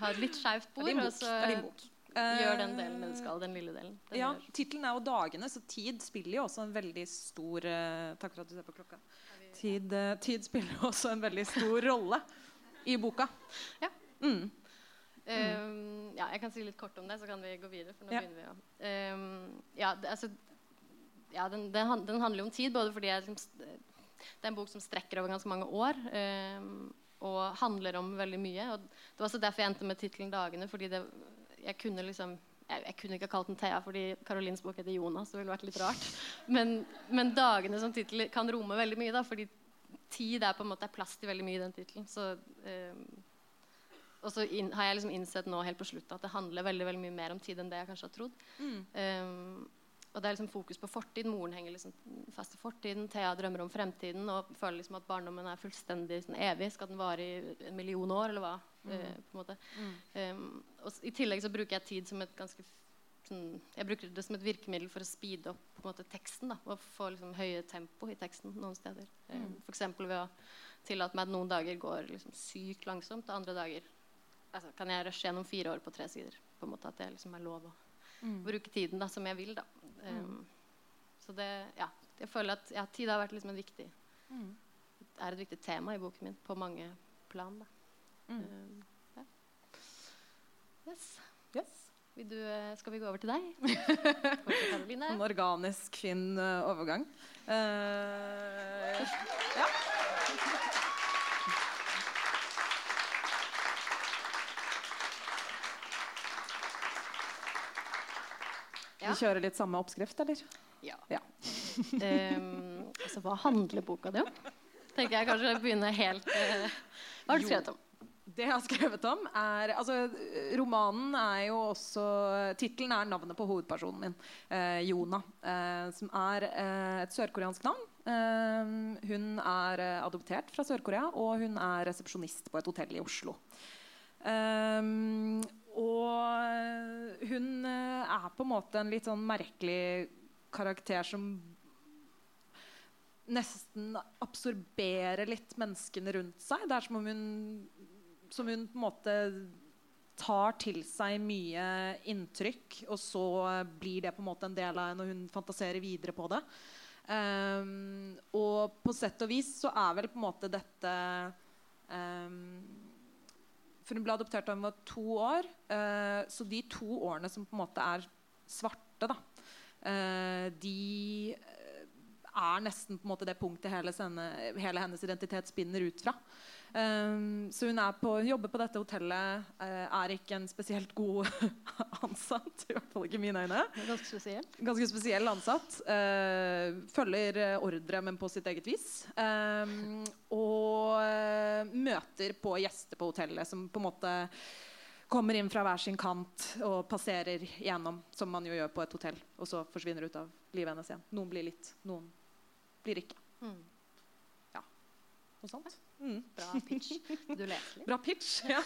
ha et litt skeivt bord, er Det er bok. Gjør den Eh, delen den skal. Den lille delen. Den Ja. Tittelen er jo 'Dagene', så tid spiller jo også en veldig stor eh, Takk for at du ser på klokka. Tid, eh, tid spiller jo også en veldig stor rolle i boka. Ja. Mm. Um, ja, jeg kan si litt kort om det, så kan vi gå videre. For nå Ja. begynner vi å um, Ja, det, altså ja, den, den, den handler jo om tid, både fordi jeg, liksom, det er en bok som strekker over ganske mange år. um, og handler om veldig mye. Og det var også derfor jeg endte med tittelen 'Dagene'. fordi det, jeg kunne liksom jeg, jeg kunne ikke ha kalt den Thea fordi Karolins bok heter Jonas. Det ville vært litt rart. Men, men 'Dagene' som tittel kan romme veldig mye. da, fordi tid er på en måte er plass til veldig mye i den tittelen. Så, um, og så inn, har jeg liksom innsett nå helt på slutt at det handler veldig, veldig mye mer om tid enn det jeg kanskje har trodd. Um, og det er liksom fokus på fortid. Moren henger liksom fast i fortiden. Thea drømmer om fremtiden og føler liksom at barndommen er fullstendig sånn, evig. Skal den vare i en million år, eller hva? Eh, på en måte. Um, og I tillegg så bruker jeg tid som et ganske sånn, Jeg bruker det som et virkemiddel for å speede opp på en måte, teksten. Da, og få liksom, høye tempo i teksten noen steder. Um, F.eks. ved å tillate meg at noen dager går liksom, sykt langsomt, og andre dager altså, kan jeg rushe gjennom fire år på tre sider. På en måte At det liksom er lov å bruke tiden da, som jeg vil. Da. Um, Så det, ja, jeg føler at ja, tid har vært liksom en viktig er et viktig tema i boken min på mange plan. Da. Um, ja. yes. Yes. Vil du, eh, skal vi gå over til deg? *laughs* En organisk, fin eh, overgang. Uh, ja. Ja. Vi kjører litt samme oppskrift, eller? Ja. Ja. Um, *laughs* altså, hva handler boka di om? Tenker jeg kanskje begynner helt uh, Hva har du skrevet om? Det jeg har skrevet om, er altså, Romanen er jo også Tittelen er navnet på hovedpersonen min, eh, Jona. Eh, som er eh, et sørkoreansk navn. Eh, hun er eh, adoptert fra Sør-Korea, og hun er resepsjonist på et hotell i Oslo. Eh, og hun er på en måte en litt sånn merkelig karakter som nesten absorberer litt menneskene rundt seg. Det er som om hun, som hun på en måte tar til seg mye inntrykk, og så blir det på en måte en del av henne, og hun fantaserer videre på det. Um, og på sett og vis så er vel på en måte dette um, For hun ble adoptert da hun var to år. Uh, så de to årene som på en måte er svarte, da, uh, de er nesten på en måte det punktet hele, henne, hele hennes identitet spinner ut fra. Um, så hun, er på, hun jobber på dette hotellet, uh, er ikke en spesielt god *laughs* ansatt. I hvert fall ikke i mine øyne. Ganske spesiell. Ganske spesiell ansatt. Uh, følger eh, ordre, men på sitt eget vis. Um, og møter på gjester på hotellet som på en måte kommer inn fra hver sin kant og passerer gjennom, som man jo gjør på et hotell, og så forsvinner ut av livet hennes igjen. Noen blir litt, noen blir ikke. Mm. Noe sånt. Mm. Bra pitch. Du leser litt. Bra pitch. Ja.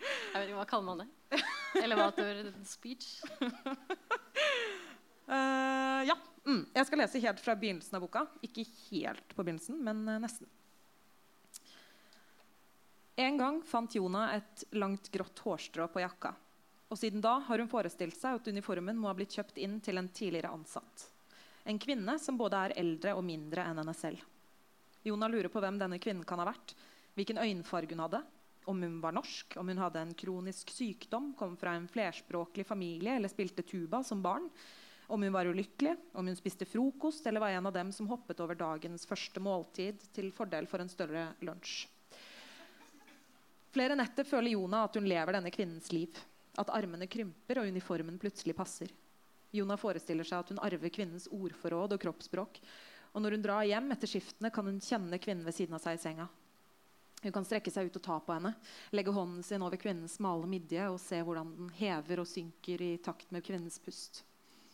Jeg vet ikke, Hva kaller man det? Elevator speech? Uh, *laughs* ja. Mm. Jeg skal lese helt fra begynnelsen av boka. Ikke helt på begynnelsen, men eh, nesten. En gang fant Jona et langt, grått hårstrå på jakka. Og siden da har hun forestilt seg at uniformen må ha blitt kjøpt inn til en tidligere ansatt. En kvinne som både er eldre og mindre enn henne selv. Jona lurer på hvem denne kvinnen kan ha vært, hvilken øyenfarge hun hadde, om hun var norsk, om hun hadde en kronisk sykdom, kom fra en flerspråklig familie eller spilte tuba som barn, om hun var ulykkelig, om hun spiste frokost eller var en av dem som hoppet over dagens første måltid til fordel for en større lunsj. Flere netter føler Jona at hun lever denne kvinnens liv. At armene krymper og uniformen plutselig passer. Jona forestiller seg at hun arver kvinnens ordforråd og kroppsspråk. Og når hun drar hjem etter skiftene, kan hun kjenne kvinnen ved siden av seg i senga. Hun kan strekke seg ut og ta på henne, legge hånden sin over kvinnens smale midje og se hvordan den hever og synker i takt med kvinnens pust.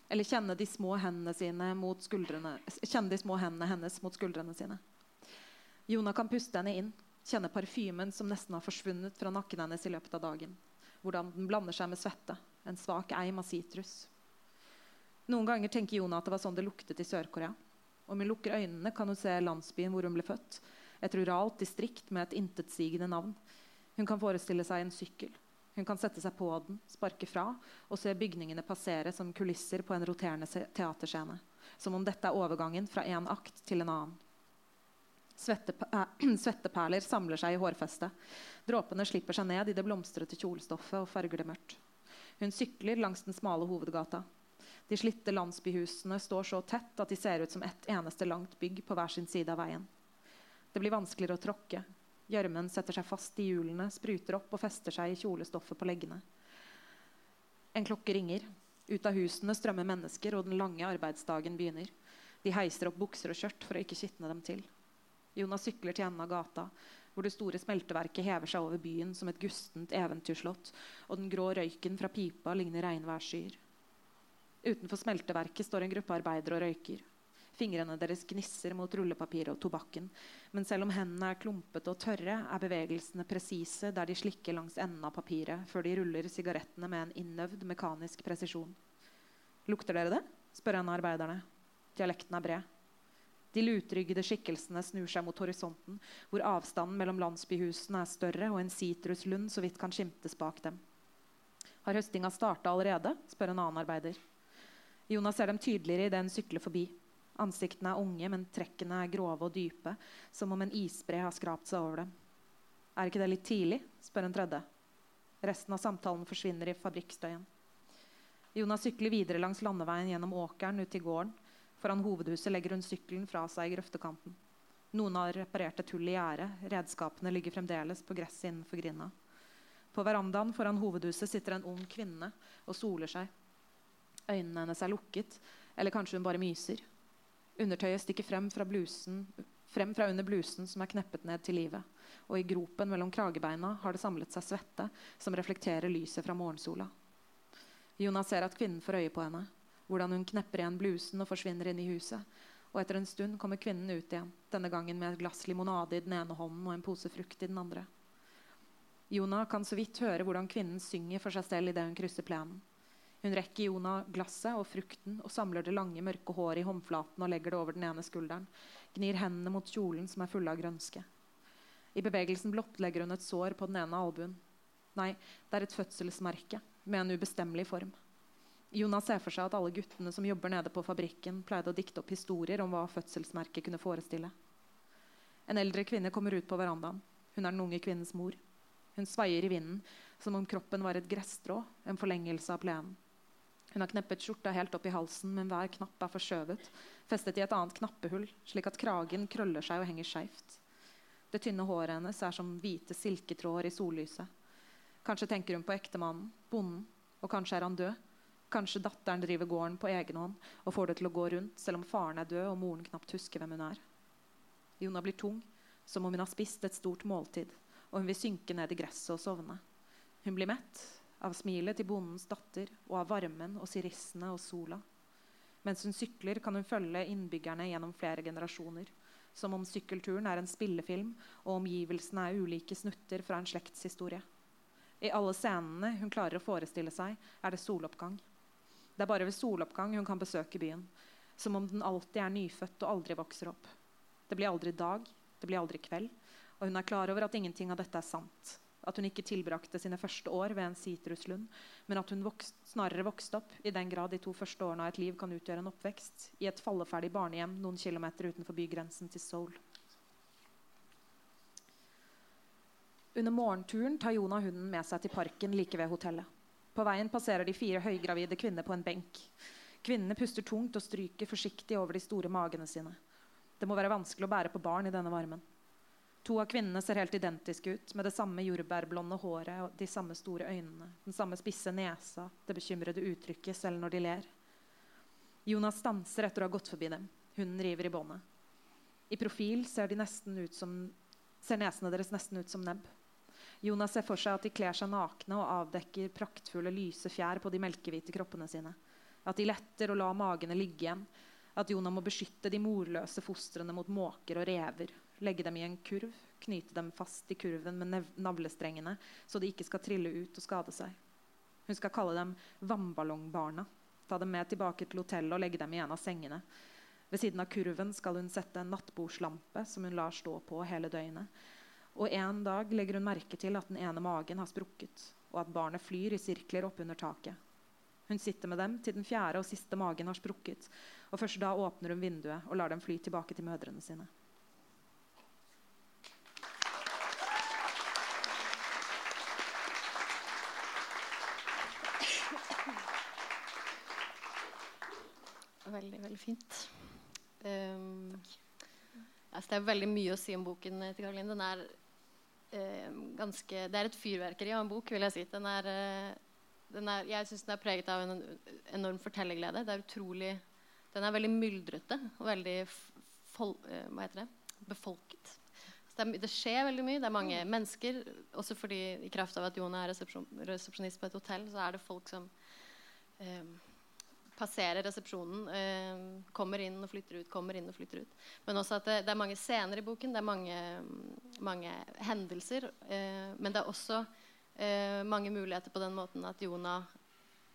Eller kjenne de små hendene, sine mot kjenne de små hendene hennes mot skuldrene sine. Jona kan puste henne inn, kjenne parfymen som nesten har forsvunnet fra nakken hennes i løpet av dagen. Hvordan den blander seg med svette. En svak eim av sitrus. Noen ganger tenker Jona at det var sånn det luktet i Sør-Korea. Om hun lukker øynene, kan hun se landsbyen hvor hun ble født. Et ruralt distrikt med et intetsigende navn. Hun kan forestille seg en sykkel. Hun kan sette seg på den, sparke fra og se bygningene passere som kulisser på en roterende teaterscene. Som om dette er overgangen fra en akt til en annen. *clears throat* Svetteperler samler seg i hårfestet. Dråpene slipper seg ned i det blomstrete kjolestoffet og farger det mørkt. Hun sykler langs den smale hovedgata. De slitte landsbyhusene står så tett at de ser ut som ett eneste langt bygg på hver sin side av veien. Det blir vanskeligere å tråkke. Gjørmen setter seg fast i hjulene, spruter opp og fester seg i kjolestoffet på leggene. En klokke ringer. Ut av husene strømmer mennesker, og den lange arbeidsdagen begynner. De heiser opp bukser og skjørt for å ikke skitne dem til. Jonas sykler til enden av gata, hvor det store smelteverket hever seg over byen som et gustent eventyrslott, og den grå røyken fra pipa ligner regnværsskyer. Utenfor smelteverket står en gruppe arbeidere og røyker. Fingrene deres gnisser mot rullepapiret og tobakken. Men selv om hendene er klumpete og tørre, er bevegelsene presise der de slikker langs enden av papiret før de ruller sigarettene med en innøvd, mekanisk presisjon. Lukter dere det? spør en av arbeiderne. Dialekten er bred. De lutryggede skikkelsene snur seg mot horisonten, hvor avstanden mellom landsbyhusene er større, og en sitruslund så vidt kan skimtes bak dem. Har høstinga starta allerede? spør en annen arbeider. Jonas ser dem tydeligere idet hun sykler forbi. Ansiktene er unge, men trekkene er grove og dype, som om en isbre har skrapt seg over dem. Er ikke det litt tidlig? spør en tredje. Resten av samtalen forsvinner i fabrikkstøyen. Jonas sykler videre langs landeveien gjennom åkeren ut til gården. Foran hovedhuset legger hun sykkelen fra seg i grøftekanten. Noen har reparert et hull i gjerdet. Redskapene ligger fremdeles på gresset innenfor grinda. På verandaen foran hovedhuset sitter en ung kvinne og soler seg. Øynene hennes er lukket, eller kanskje hun bare myser. Undertøyet stikker frem fra, blusen, frem fra under blusen som er kneppet ned til livet. Og i gropen mellom kragebeina har det samlet seg svette som reflekterer lyset fra morgensola. Jonas ser at kvinnen får øye på henne hvordan hun knepper igjen blusen og forsvinner inn i huset. Og etter en stund kommer kvinnen ut igjen, denne gangen med et glass limonade i den ene hånden og en pose frukt i den andre. Jonah kan så vidt høre hvordan kvinnen synger for seg selv idet hun krysser plenen. Hun rekker Jonah glasset og frukten og samler det lange, mørke håret i håndflaten og legger det over den ene skulderen. Gnir hendene mot kjolen som er fulle av grønske. I bevegelsen blottlegger hun et sår på den ene albuen. Nei, det er et fødselsmerke med en ubestemmelig form. Jonas ser for seg at alle guttene som jobber nede på fabrikken, pleide å dikte opp historier om hva fødselsmerket kunne forestille. En eldre kvinne kommer ut på verandaen. Hun er den unge kvinnens mor. Hun sveier i vinden som om kroppen var et gresstrå, en forlengelse av plenen. Hun har kneppet skjorta helt opp i halsen, men hver knapp er forskjøvet, festet i et annet knappehull, slik at kragen krøller seg og henger skeivt. Det tynne håret hennes er som hvite silketråder i sollyset. Kanskje tenker hun på ektemannen, bonden, og kanskje er han død. Kanskje datteren driver gården på egen hånd og får det til å gå rundt, selv om faren er død og moren knapt husker hvem hun er. Jona blir tung, som om hun har spist et stort måltid, og hun vil synke ned i gresset og sovne. Hun blir mett av smilet til bondens datter og av varmen og sirissene og sola. Mens hun sykler, kan hun følge innbyggerne gjennom flere generasjoner. Som om sykkelturen er en spillefilm og omgivelsene er ulike snutter fra en slektshistorie. I alle scenene hun klarer å forestille seg, er det soloppgang. Det er bare ved soloppgang hun kan besøke byen. Som om den alltid er nyfødt og aldri vokser opp. Det blir aldri dag, det blir aldri kveld. Og hun er klar over at ingenting av dette er sant. At hun ikke tilbrakte sine første år ved en sitruslund, men at hun vokst, snarere vokste opp, i den grad de to første årene av et liv kan utgjøre en oppvekst, i et falleferdig barnehjem noen kilometer utenfor bygrensen til Seoul. Under morgenturen tar Jonah hunden med seg til parken like ved hotellet. På veien passerer de fire høygravide kvinner på en benk. Kvinnene puster tungt og stryker forsiktig over de store magene sine. Det må være vanskelig å bære på barn i denne varmen. To av kvinnene ser helt identiske ut, med det samme jordbærblonde håret og de samme store øynene, den samme spisse nesa, det bekymrede uttrykket selv når de ler. Jonas stanser etter å ha gått forbi dem. Hunden river i båndet. I profil ser, de som, ser nesene deres nesten ut som nebb. Jonas ser for seg at de kler seg nakne og avdekker praktfulle, lyse fjær på de melkehvite kroppene sine. At de letter og lar magene ligge igjen. At Jonah må beskytte de morløse fostrene mot måker og rever. Legge dem i en kurv, knyte dem fast i kurven med navlestrengene, så de ikke skal trille ut og skade seg. Hun skal kalle dem vannballongbarna. Ta dem med tilbake til hotellet og legge dem i en av sengene. Ved siden av kurven skal hun sette en nattbordslampe som hun lar stå på hele døgnet. Og en dag legger hun merke til at den ene magen har sprukket, og at barnet flyr i sirkler oppunder taket. Hun sitter med dem til den fjerde og siste magen har sprukket. og Først da åpner hun vinduet og lar dem fly tilbake til mødrene sine. Veldig, veldig fint. Um, altså det er veldig mye å si om boken til Karoline. Den er um, ganske Det er et fyrverkeri av en bok, vil jeg si. Den er, uh, den er, jeg syns den er preget av en enorm fortellerglede. Det er utrolig Den er veldig myldrete og veldig fol, uh, hva heter det? befolket. Det, er, det, skjer veldig mye. Det er mange mm. mennesker. Også fordi i kraft av at Jon er resepsjon, resepsjonist på et hotell, så er det folk som um, passerer resepsjonen, eh, kommer inn og flytter ut, kommer inn og flytter ut. Men også at det, det er mange scener i boken, det er mange, mange hendelser. Eh, men det er også eh, mange muligheter på den måten at Jonah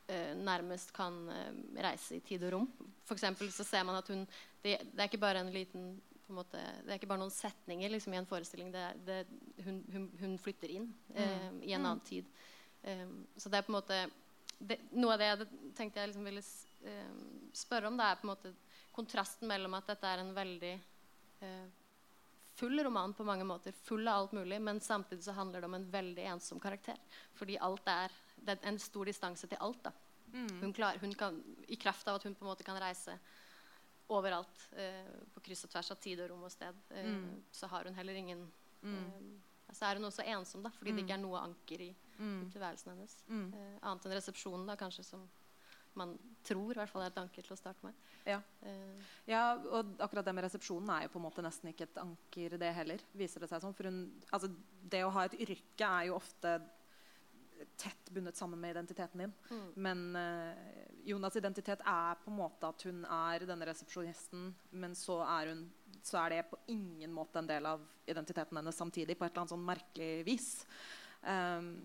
eh, nærmest kan eh, reise i tid og rom. For så ser man at hun Det, det er ikke bare en liten en måte, det er ikke bare noen setninger liksom, i en forestilling. Det, det, hun, hun, hun, flytter inn eh, mm. i en annen tid. så det er på en måte det, noe av det jeg tenkte jeg liksom ville eh, spørre om, det er på en måte kontrasten mellom at dette er en veldig eh, full roman på mange måter, full av alt mulig, men samtidig så handler det om en veldig ensom karakter. Fordi alt er, det er en stor distanse til alt. da. Mm. Hun, klar, hun kan, I kraft av at hun på en måte kan reise overalt eh, på kryss og tvers av tid og rom og sted, eh, mm. så har hun heller ingen mm. Eh, så er hun også ensom, da, fordi det ikke er mm. noe anker i, mm. i tilværelsen hennes. Mm. Eh, annet enn resepsjonen, da, kanskje, som man tror i hvert fall er et anker til å starte med. Ja. Eh. ja. og akkurat det med resepsjonen er jo på en måte nesten ikke et anker, det heller. viser Det seg sånn. For hun, altså, det å ha et yrke er jo ofte tett bundet sammen med identiteten din. Mm. Men uh, Jonas' identitet er på en måte at hun er denne resepsjonisten, men så er, hun, så er det på ingen måte en del av identiteten hennes samtidig, på et eller annet sånn merkelig vis. Um,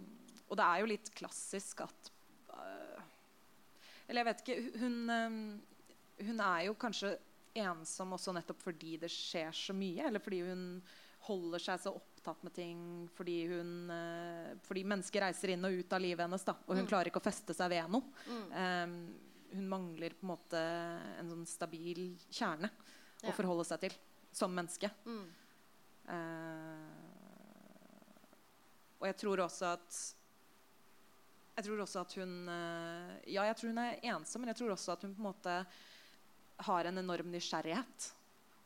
og det er jo litt klassisk at uh, Eller jeg vet ikke hun, um, hun, er jo kanskje ensom også nettopp fordi det skjer så mye. Eller fordi hun holder seg så opptatt med ting fordi, hun, uh, fordi mennesker reiser inn og ut av livet hennes. Da, og hun mm. klarer ikke å feste seg ved noe. Mm. Um, hun mangler på en måte en sånn stabil kjerne ja. å forholde seg til som menneske. Mm. Uh, og jeg tror også at jeg tror også at hun eh, Ja, jeg tror hun er ensom, men jeg tror også at hun på en måte har en enorm nysgjerrighet.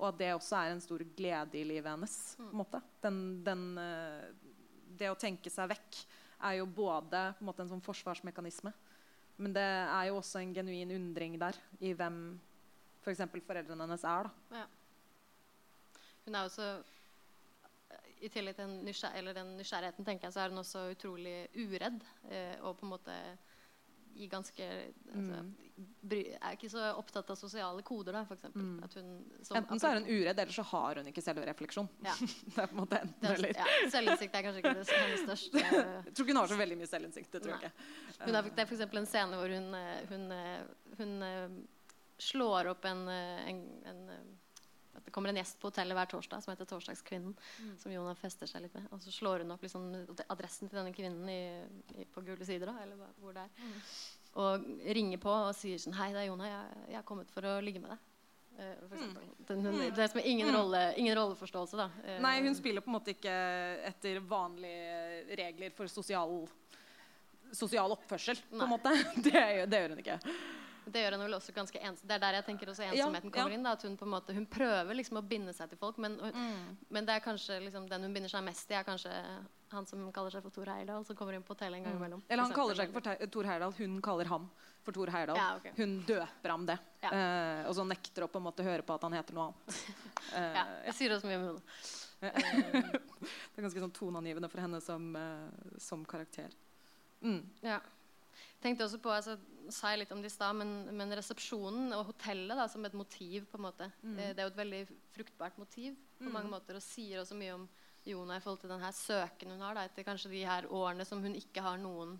Og at det også er en stor glede i livet hennes. på en måte. Den, den, eh, det å tenke seg vekk er jo både en, måte, en sånn forsvarsmekanisme, men det er jo også en genuin undring der i hvem f.eks. For foreldrene hennes er. da. Ja. Hun er også i tillegg til den, nysgjer den, nysgjerrigheten tenker jeg, så er hun også utrolig uredd. Eh, og på en måte i ganske altså, mm. bry, Er ikke så opptatt av sosiale koder, da, f.eks. Mm. enten så er hun uredd, eller så har hun ikke selvrefleksjon. Ja. *laughs* det er på en måte enten eller. Ja, selvinnsikt er kanskje ikke det hennes største *laughs* Jeg tror ikke hun har så veldig mye selvinnsikt. Det tror jeg ikke. Hun har, det er f.eks. en scene hvor hun, eh, hun, eh, hun, hun eh, slår opp en, en, en at det kommer en gjest på hotellet hver torsdag som heter Torsdagskvinnen. Mm. Som Jonah fester seg litt med. Og så slår hun opp liksom, adressen til denne kvinnen i, i, på Gule sider. Da, eller hvor det er. Mm. Og ringer på og sier sånn Hei, det er Jonah. Jeg, jeg er kommet for å ligge med deg. Uh, mm. den, det er som ingen, mm. rolle, ingen rolleforståelse. Da. Uh, Nei, hun spiller på en måte ikke etter vanlige regler for sosial, sosial oppførsel. På en måte. *laughs* Det, det gjør hun ikke. Det gjør henne vel også ganske ens Det er der jeg tenker også ensomheten kommer inn. Da, at hun på en måte, hun prøver liksom å binde seg til folk, men, mm. men det er kanskje liksom, den hun binder seg mest i, er kanskje han som kaller seg for Tor Heyerdahl, som kommer inn på hotellet en gang mm. imellom. Eller han kaller seg ikke for Tor Heyerdahl, hun kaller ham for Tor Heyerdahl. Ja, okay. Hun døper ham det. Ja. Uh, og så nekter å på en måte høre på at han heter noe annet. Uh, *laughs* ja, det sier også mye om henne. *laughs* det er ganske sånn toneangivende for henne som, uh, som karakter. Mm. Ja tenkte også på, altså, sa jeg litt om det i stad, men, men, resepsjonen og hotellet da, som et motiv på en måte, mm. det, det, er jo et veldig fruktbart motiv på mm. mange måter og sier også mye om Jona i forhold til den her søken hun har da, etter kanskje de her årene som hun ikke har noen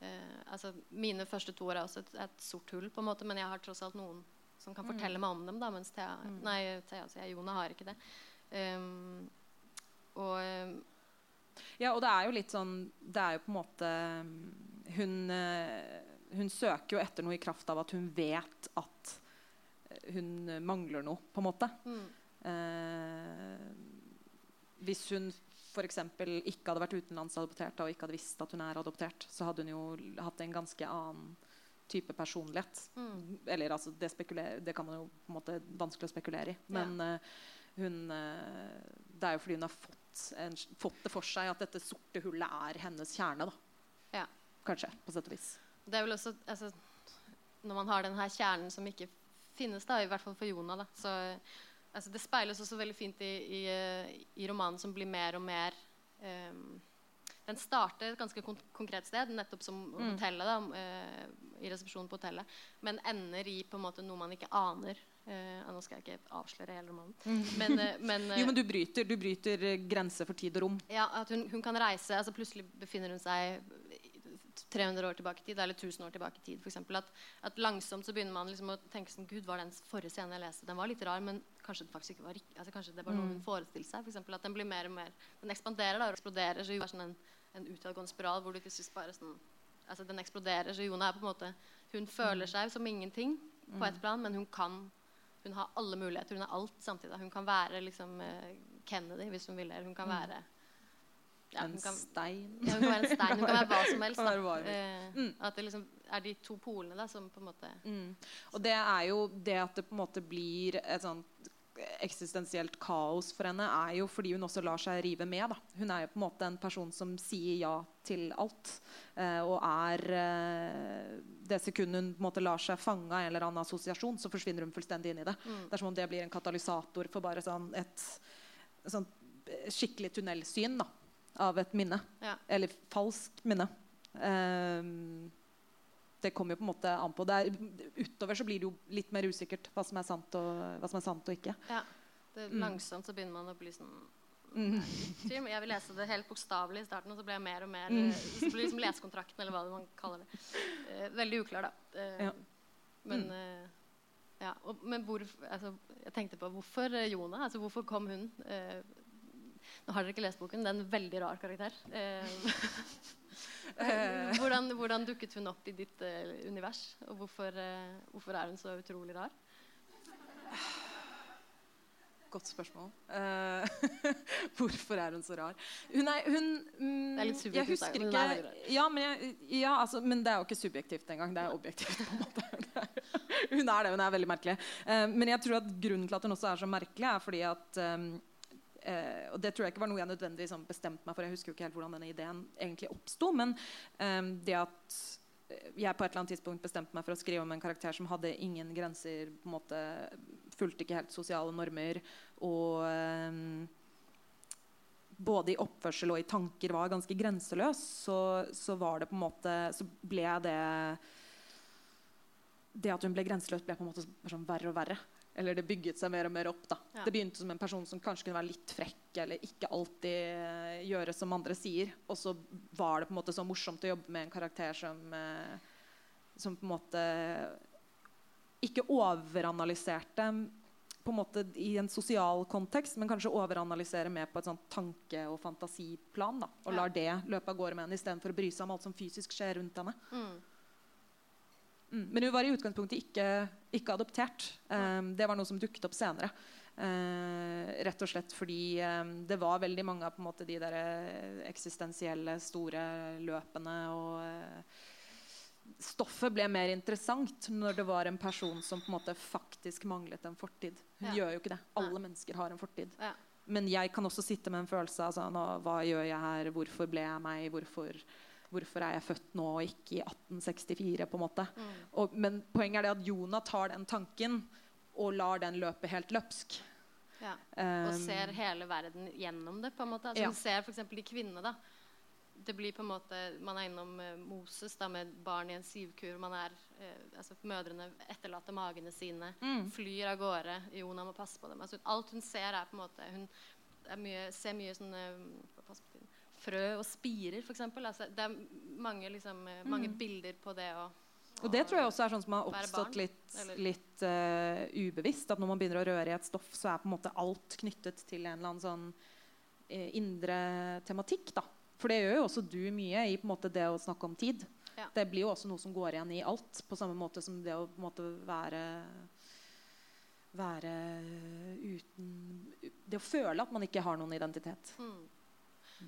eh, altså Mine første to år er også et, et, sort hull, på en måte, men jeg har tross alt noen som kan fortelle mm. meg om dem. da, Mens Thea, mm. nei, Thea, altså, jeg, Jona har ikke det. Um, og ja, og det er jo litt sånn Det er jo på en måte hun, eh, hun søker jo etter noe i kraft av at hun vet at eh, hun mangler noe, på en måte. Mm. Eh, hvis hun f.eks. ikke hadde vært utenlandsadoptert og ikke hadde visst at hun er adoptert, så hadde hun jo hatt en ganske annen type personlighet. Mm. Eller altså, det, det kan man jo på en måte vanskelig å spekulere i. Men eh, hun Det er jo fordi hun har fått, en, fått det for seg at dette sorte hullet er hennes kjerne. da. Kanskje, på sett og vis. Det er vel også altså, Når man har den her kjernen som ikke finnes, da, i hvert fall for Jonah, da, så altså, Det speiles også veldig fint i, i, eh, i romanen som blir mer og mer um, Den starter et ganske kon konkret sted, nettopp som Mm. hotellet, da, uh, i resepsjonen på hotellet, men ender i på en måte noe man ikke aner. Uh, nå skal jeg ikke avsløre hele romanen. Men, uh, men, *laughs* Jo, men du bryter, du bryter grenser for tid og rom. ja, at hun, hun kan reise altså Plutselig befinner hun seg 300 år tilbake i tid, eller 1000 år tilbake i tid. For eksempel. at, at langsomt så begynner man liksom å tenke sånn Gud, var den forrige scenen jeg leste, den var litt rar, men kanskje det faktisk ikke var altså, Kanskje det var noe hun forestilte seg. For eksempel, at den blir mer og mer Den ekspanderer da, og eksploderer. Så det er sånn en, en utadgående spiral hvor du til sist bare sånn Altså den eksploderer. Så Jona er på en måte Hun føler seg som ingenting på et plan, men hun kan hun har alle muligheter. Hun er alt samtidig. Hun kan være liksom eh, Kennedy hvis hun vil. Eller hun kan være ja, en kan, stein. ja, hun kan være en stein. Hun kan være hva *laughs* som helst. Eh, Mm. At det liksom er de to polene da, som på en måte Mm. Og det er jo det at det på en måte blir et sånt eksistensielt kaos for henne, er jo fordi hun også lar seg rive med. Da. Hun er jo på en måte en person som sier ja til alt. Eh, og er eh, Det sekundet hun på en måte lar seg fange av en eller annen assosiasjon, så forsvinner hun fullstendig inn i det. Mm. Det er som om det blir en katalysator for bare sånn et, sånt skikkelig tunnelsyn da, av et minne. Ja. Eller falskt minne. Um, det kommer jo på en måte an på det er, Utover så blir det jo litt mer usikkert hva som er sant og, hva som er sant og ikke. ja, det, Mm. Langsomt så begynner man å bli sånn Mm. Jeg vil lese det helt bokstavelig i starten, og så blir jeg mer og mer Mm. eh, Så blir liksom lesekontrakten, eller hva man kaller det, eh, veldig uklar, da. Eh, Ja. Men, Mm. eh, ja, og, men hvor, altså, jeg tenkte på hvorfor eh, Jona? Altså, hvorfor kom hun? Nå har dere ikke lest boken. Det er en veldig rar karakter. Eh, Eh. hvordan, hvordan dukket hun opp i ditt eh, univers? Og hvorfor, hvorfor er hun så utrolig rar? Godt spørsmål. Uh, *laughs* hvorfor er hun så rar? Hun er hun, mm, Det er litt subjektivt, Jeg husker men ikke er ja, men, jeg, ja, altså, men det er jo ikke subjektivt engang. Det er objektivt. på en måte. *laughs* Hun er det. Hun er veldig merkelig. Uh, men jeg tror at grunnen til at hun også er så merkelig, er fordi at um, eh, og det tror jeg ikke var noe jeg nødvendigvis sånn bestemte meg for. Jeg husker jo ikke helt hvordan denne ideen egentlig oppsto. Men eh, det at jeg på et eller annet tidspunkt bestemte meg for å skrive om en karakter som hadde ingen grenser, på en måte fulgte ikke helt sosiale normer, og eh, både i oppførsel og i tanker var ganske grenseløs, så, så var det på en måte Så ble det Det at hun ble grenseløs, ble på en måte sånn verre og verre. Eller det bygget seg mer og mer opp. da. Ja. Det begynte som en person som kanskje kunne være litt frekk eller ikke alltid eh, gjøre som andre sier. Og så var det på en måte så morsomt å jobbe med en karakter som, eh, som på en måte ikke overanalyserte på en måte i en sosial kontekst, men kanskje overanalysere mer på et sånt tanke- og fantasiplan. da, Og lar det løpe av gårde med henne istedenfor å bry seg om alt som fysisk skjer rundt henne. Mm. Mm. Men hun var i utgangspunktet ikke, ikke adoptert. Um, det var noe som dukket opp senere. Uh, rett og slett fordi um, det var veldig mange av måte, de der eh, eksistensielle, store løpene. og uh, Stoffet ble mer interessant når det var en person som på en måte faktisk manglet en fortid. Hun Ja. gjør jo ikke det. Alle mennesker har en fortid. Ja. Men jeg kan også sitte med en følelse av sånn, «Å, hva gjør jeg her, hvorfor ble jeg meg, hvorfor, hvorfor er jeg født nå og ikke i 1864? på en måte. Mm. Og, men poenget er det at Jonah tar den tanken og lar den løpe helt løpsk. Ja. Og Um, ser hele verden gjennom det. på en måte. Altså, Ja. Hun ser f.eks. de kvinnene. da. Det blir på en måte, Man er innom eh, Moses da, med barn i en sivkur. man er, eh, altså Mødrene etterlater magene sine, Mm. flyr av gårde. Jonah må passe på dem. Altså, alt hun ser, er på en måte Hun mye, ser mye sånne tiden, frø og spirer, f.eks. Altså, det er mange, liksom, mange mm. bilder på det å Og det tror jeg også er sånn som har oppstått litt, litt uh, ubevisst. At når man begynner å røre i et stoff, så er på en måte alt knyttet til en eller annen sånn uh, indre tematikk. da. For det gjør jo også du mye i på en måte det å snakke om tid. Ja. Det blir jo også noe som går igjen i alt, på samme måte som det å på en måte være være uten Det å føle at man ikke har noen identitet. Mm.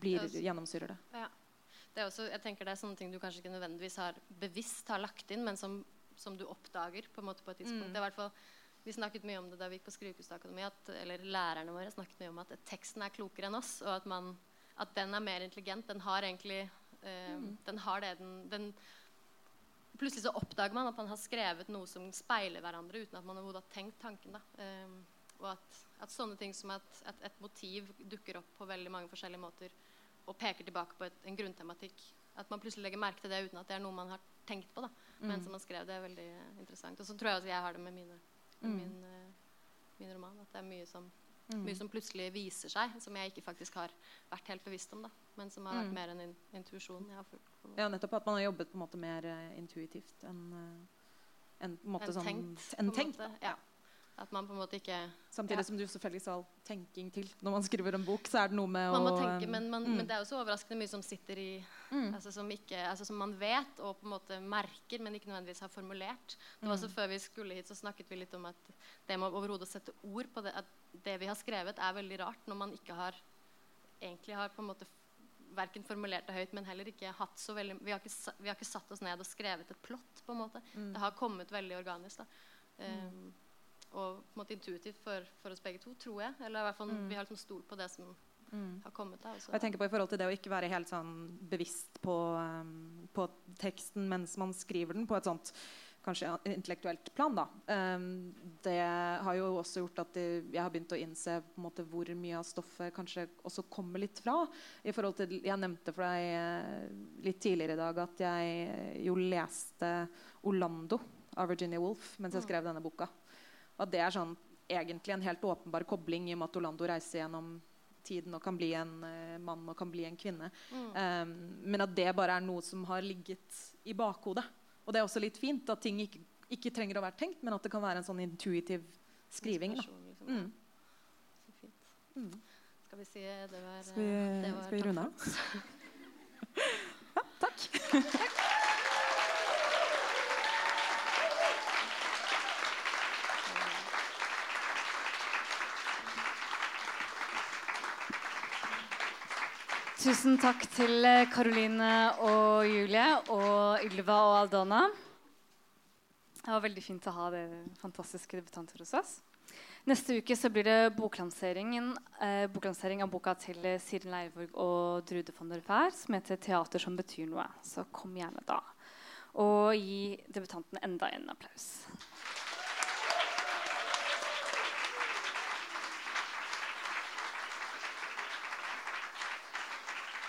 Blir, Det er gjennomsyrer det. Ja. Det er også, jeg tenker det er sånne ting du kanskje ikke nødvendigvis har bevisst har lagt inn, men som, som du oppdager på, en måte på et tidspunkt. Mm. Det er hvert fall, vi snakket mye om det da vi gikk på Skrivekunstakademi, at, eller lærerne våre snakket mye om at teksten er klokere enn oss, og at, man, at den er mer intelligent. Den har egentlig eh, Den har det den, den Plutselig så oppdager man at man har skrevet noe som speiler hverandre uten at man overhodet har tenkt tanken. Da. Eh, og at, at sånne ting som at, at et motiv dukker opp på veldig mange forskjellige måter og peker tilbake på et, en grunntematikk. At man plutselig legger merke til det uten at det er noe man har tenkt på. da, mens man skrev det. er veldig interessant. Og så tror jeg at jeg har det med mine, med Mm. min, eh, min roman. At det er mye som, Mm. mye som plutselig viser seg, som jeg ikke faktisk har vært helt bevisst om. da, Men som har vært Mm. mer en in intuisjon. Ja, nettopp at man har jobbet på en måte mer uh, intuitivt enn uh, en, på en måte Enn sånn, tenkt, en tenkt. Ja. At man på en måte ikke Samtidig Ja. som du selvfølgelig skal tenking til. Når man skriver en bok, så er det noe med Man må å tenke, um, men, man, mm. men det er jo så overraskende mye som sitter i Mm. altså som, ikke, altså som man vet og på en måte merker, men ikke nødvendigvis har formulert. Det var så Mm. Før vi skulle hit, så snakket vi litt om at det med overhodet å sette ord på det, at det vi har skrevet, er veldig rart når man ikke har egentlig har på en måte verken formulert det høyt, men heller ikke hatt så veldig Vi har ikke, vi har ikke satt oss ned og skrevet et plott, på en måte. Mm. Det har kommet veldig organisk. da. Um, og på en måte intuitivt for, for oss begge to, tror jeg. Eller i hvert fall Mm. vi har liksom stolt på det som Mm. har kommet. der. og jeg tenker på i forhold til det å ikke være helt sånn bevisst på, um, på teksten mens man skriver den på et sånt kanskje intellektuelt plan. Da. Um, det har jo også gjort at jeg har begynt å innse på en måte, hvor mye av stoffet kanskje også kommer litt fra. I forhold til, Jeg nevnte for deg eh, litt tidligere i dag at jeg jo leste 'Orlando' av Virginia Woolf mens jeg Mm. skrev denne boka. Og det er sånn, egentlig en helt åpenbar kobling i og med at Orlando reiser gjennom tiden og kan bli en uh, mann og kan bli en kvinne. Mm. Um, men at det bare er noe som har ligget i bakhodet. Og det er også litt fint at ting ikke, ikke trenger å være tenkt, men at det kan være en sånn intuitiv skriving. Da. Liksom, Mm. Så fint. Mm. Skal vi si det var, Skal vi, eh, var skal vi runde av? *laughs* Ja, takk. *laughs* *laughs* Tusen takk til eh, Karoline og Julie og Ylva og Aldona. Det var veldig fint å ha dere fantastiske debutanter hos oss. Neste uke så blir det eh, boklansering av boka til eh, Siren Leirvåg og Drude von der Fær, som heter 'Teater som betyr noe'. Så kom gjerne da. Og gi debutanten enda en applaus.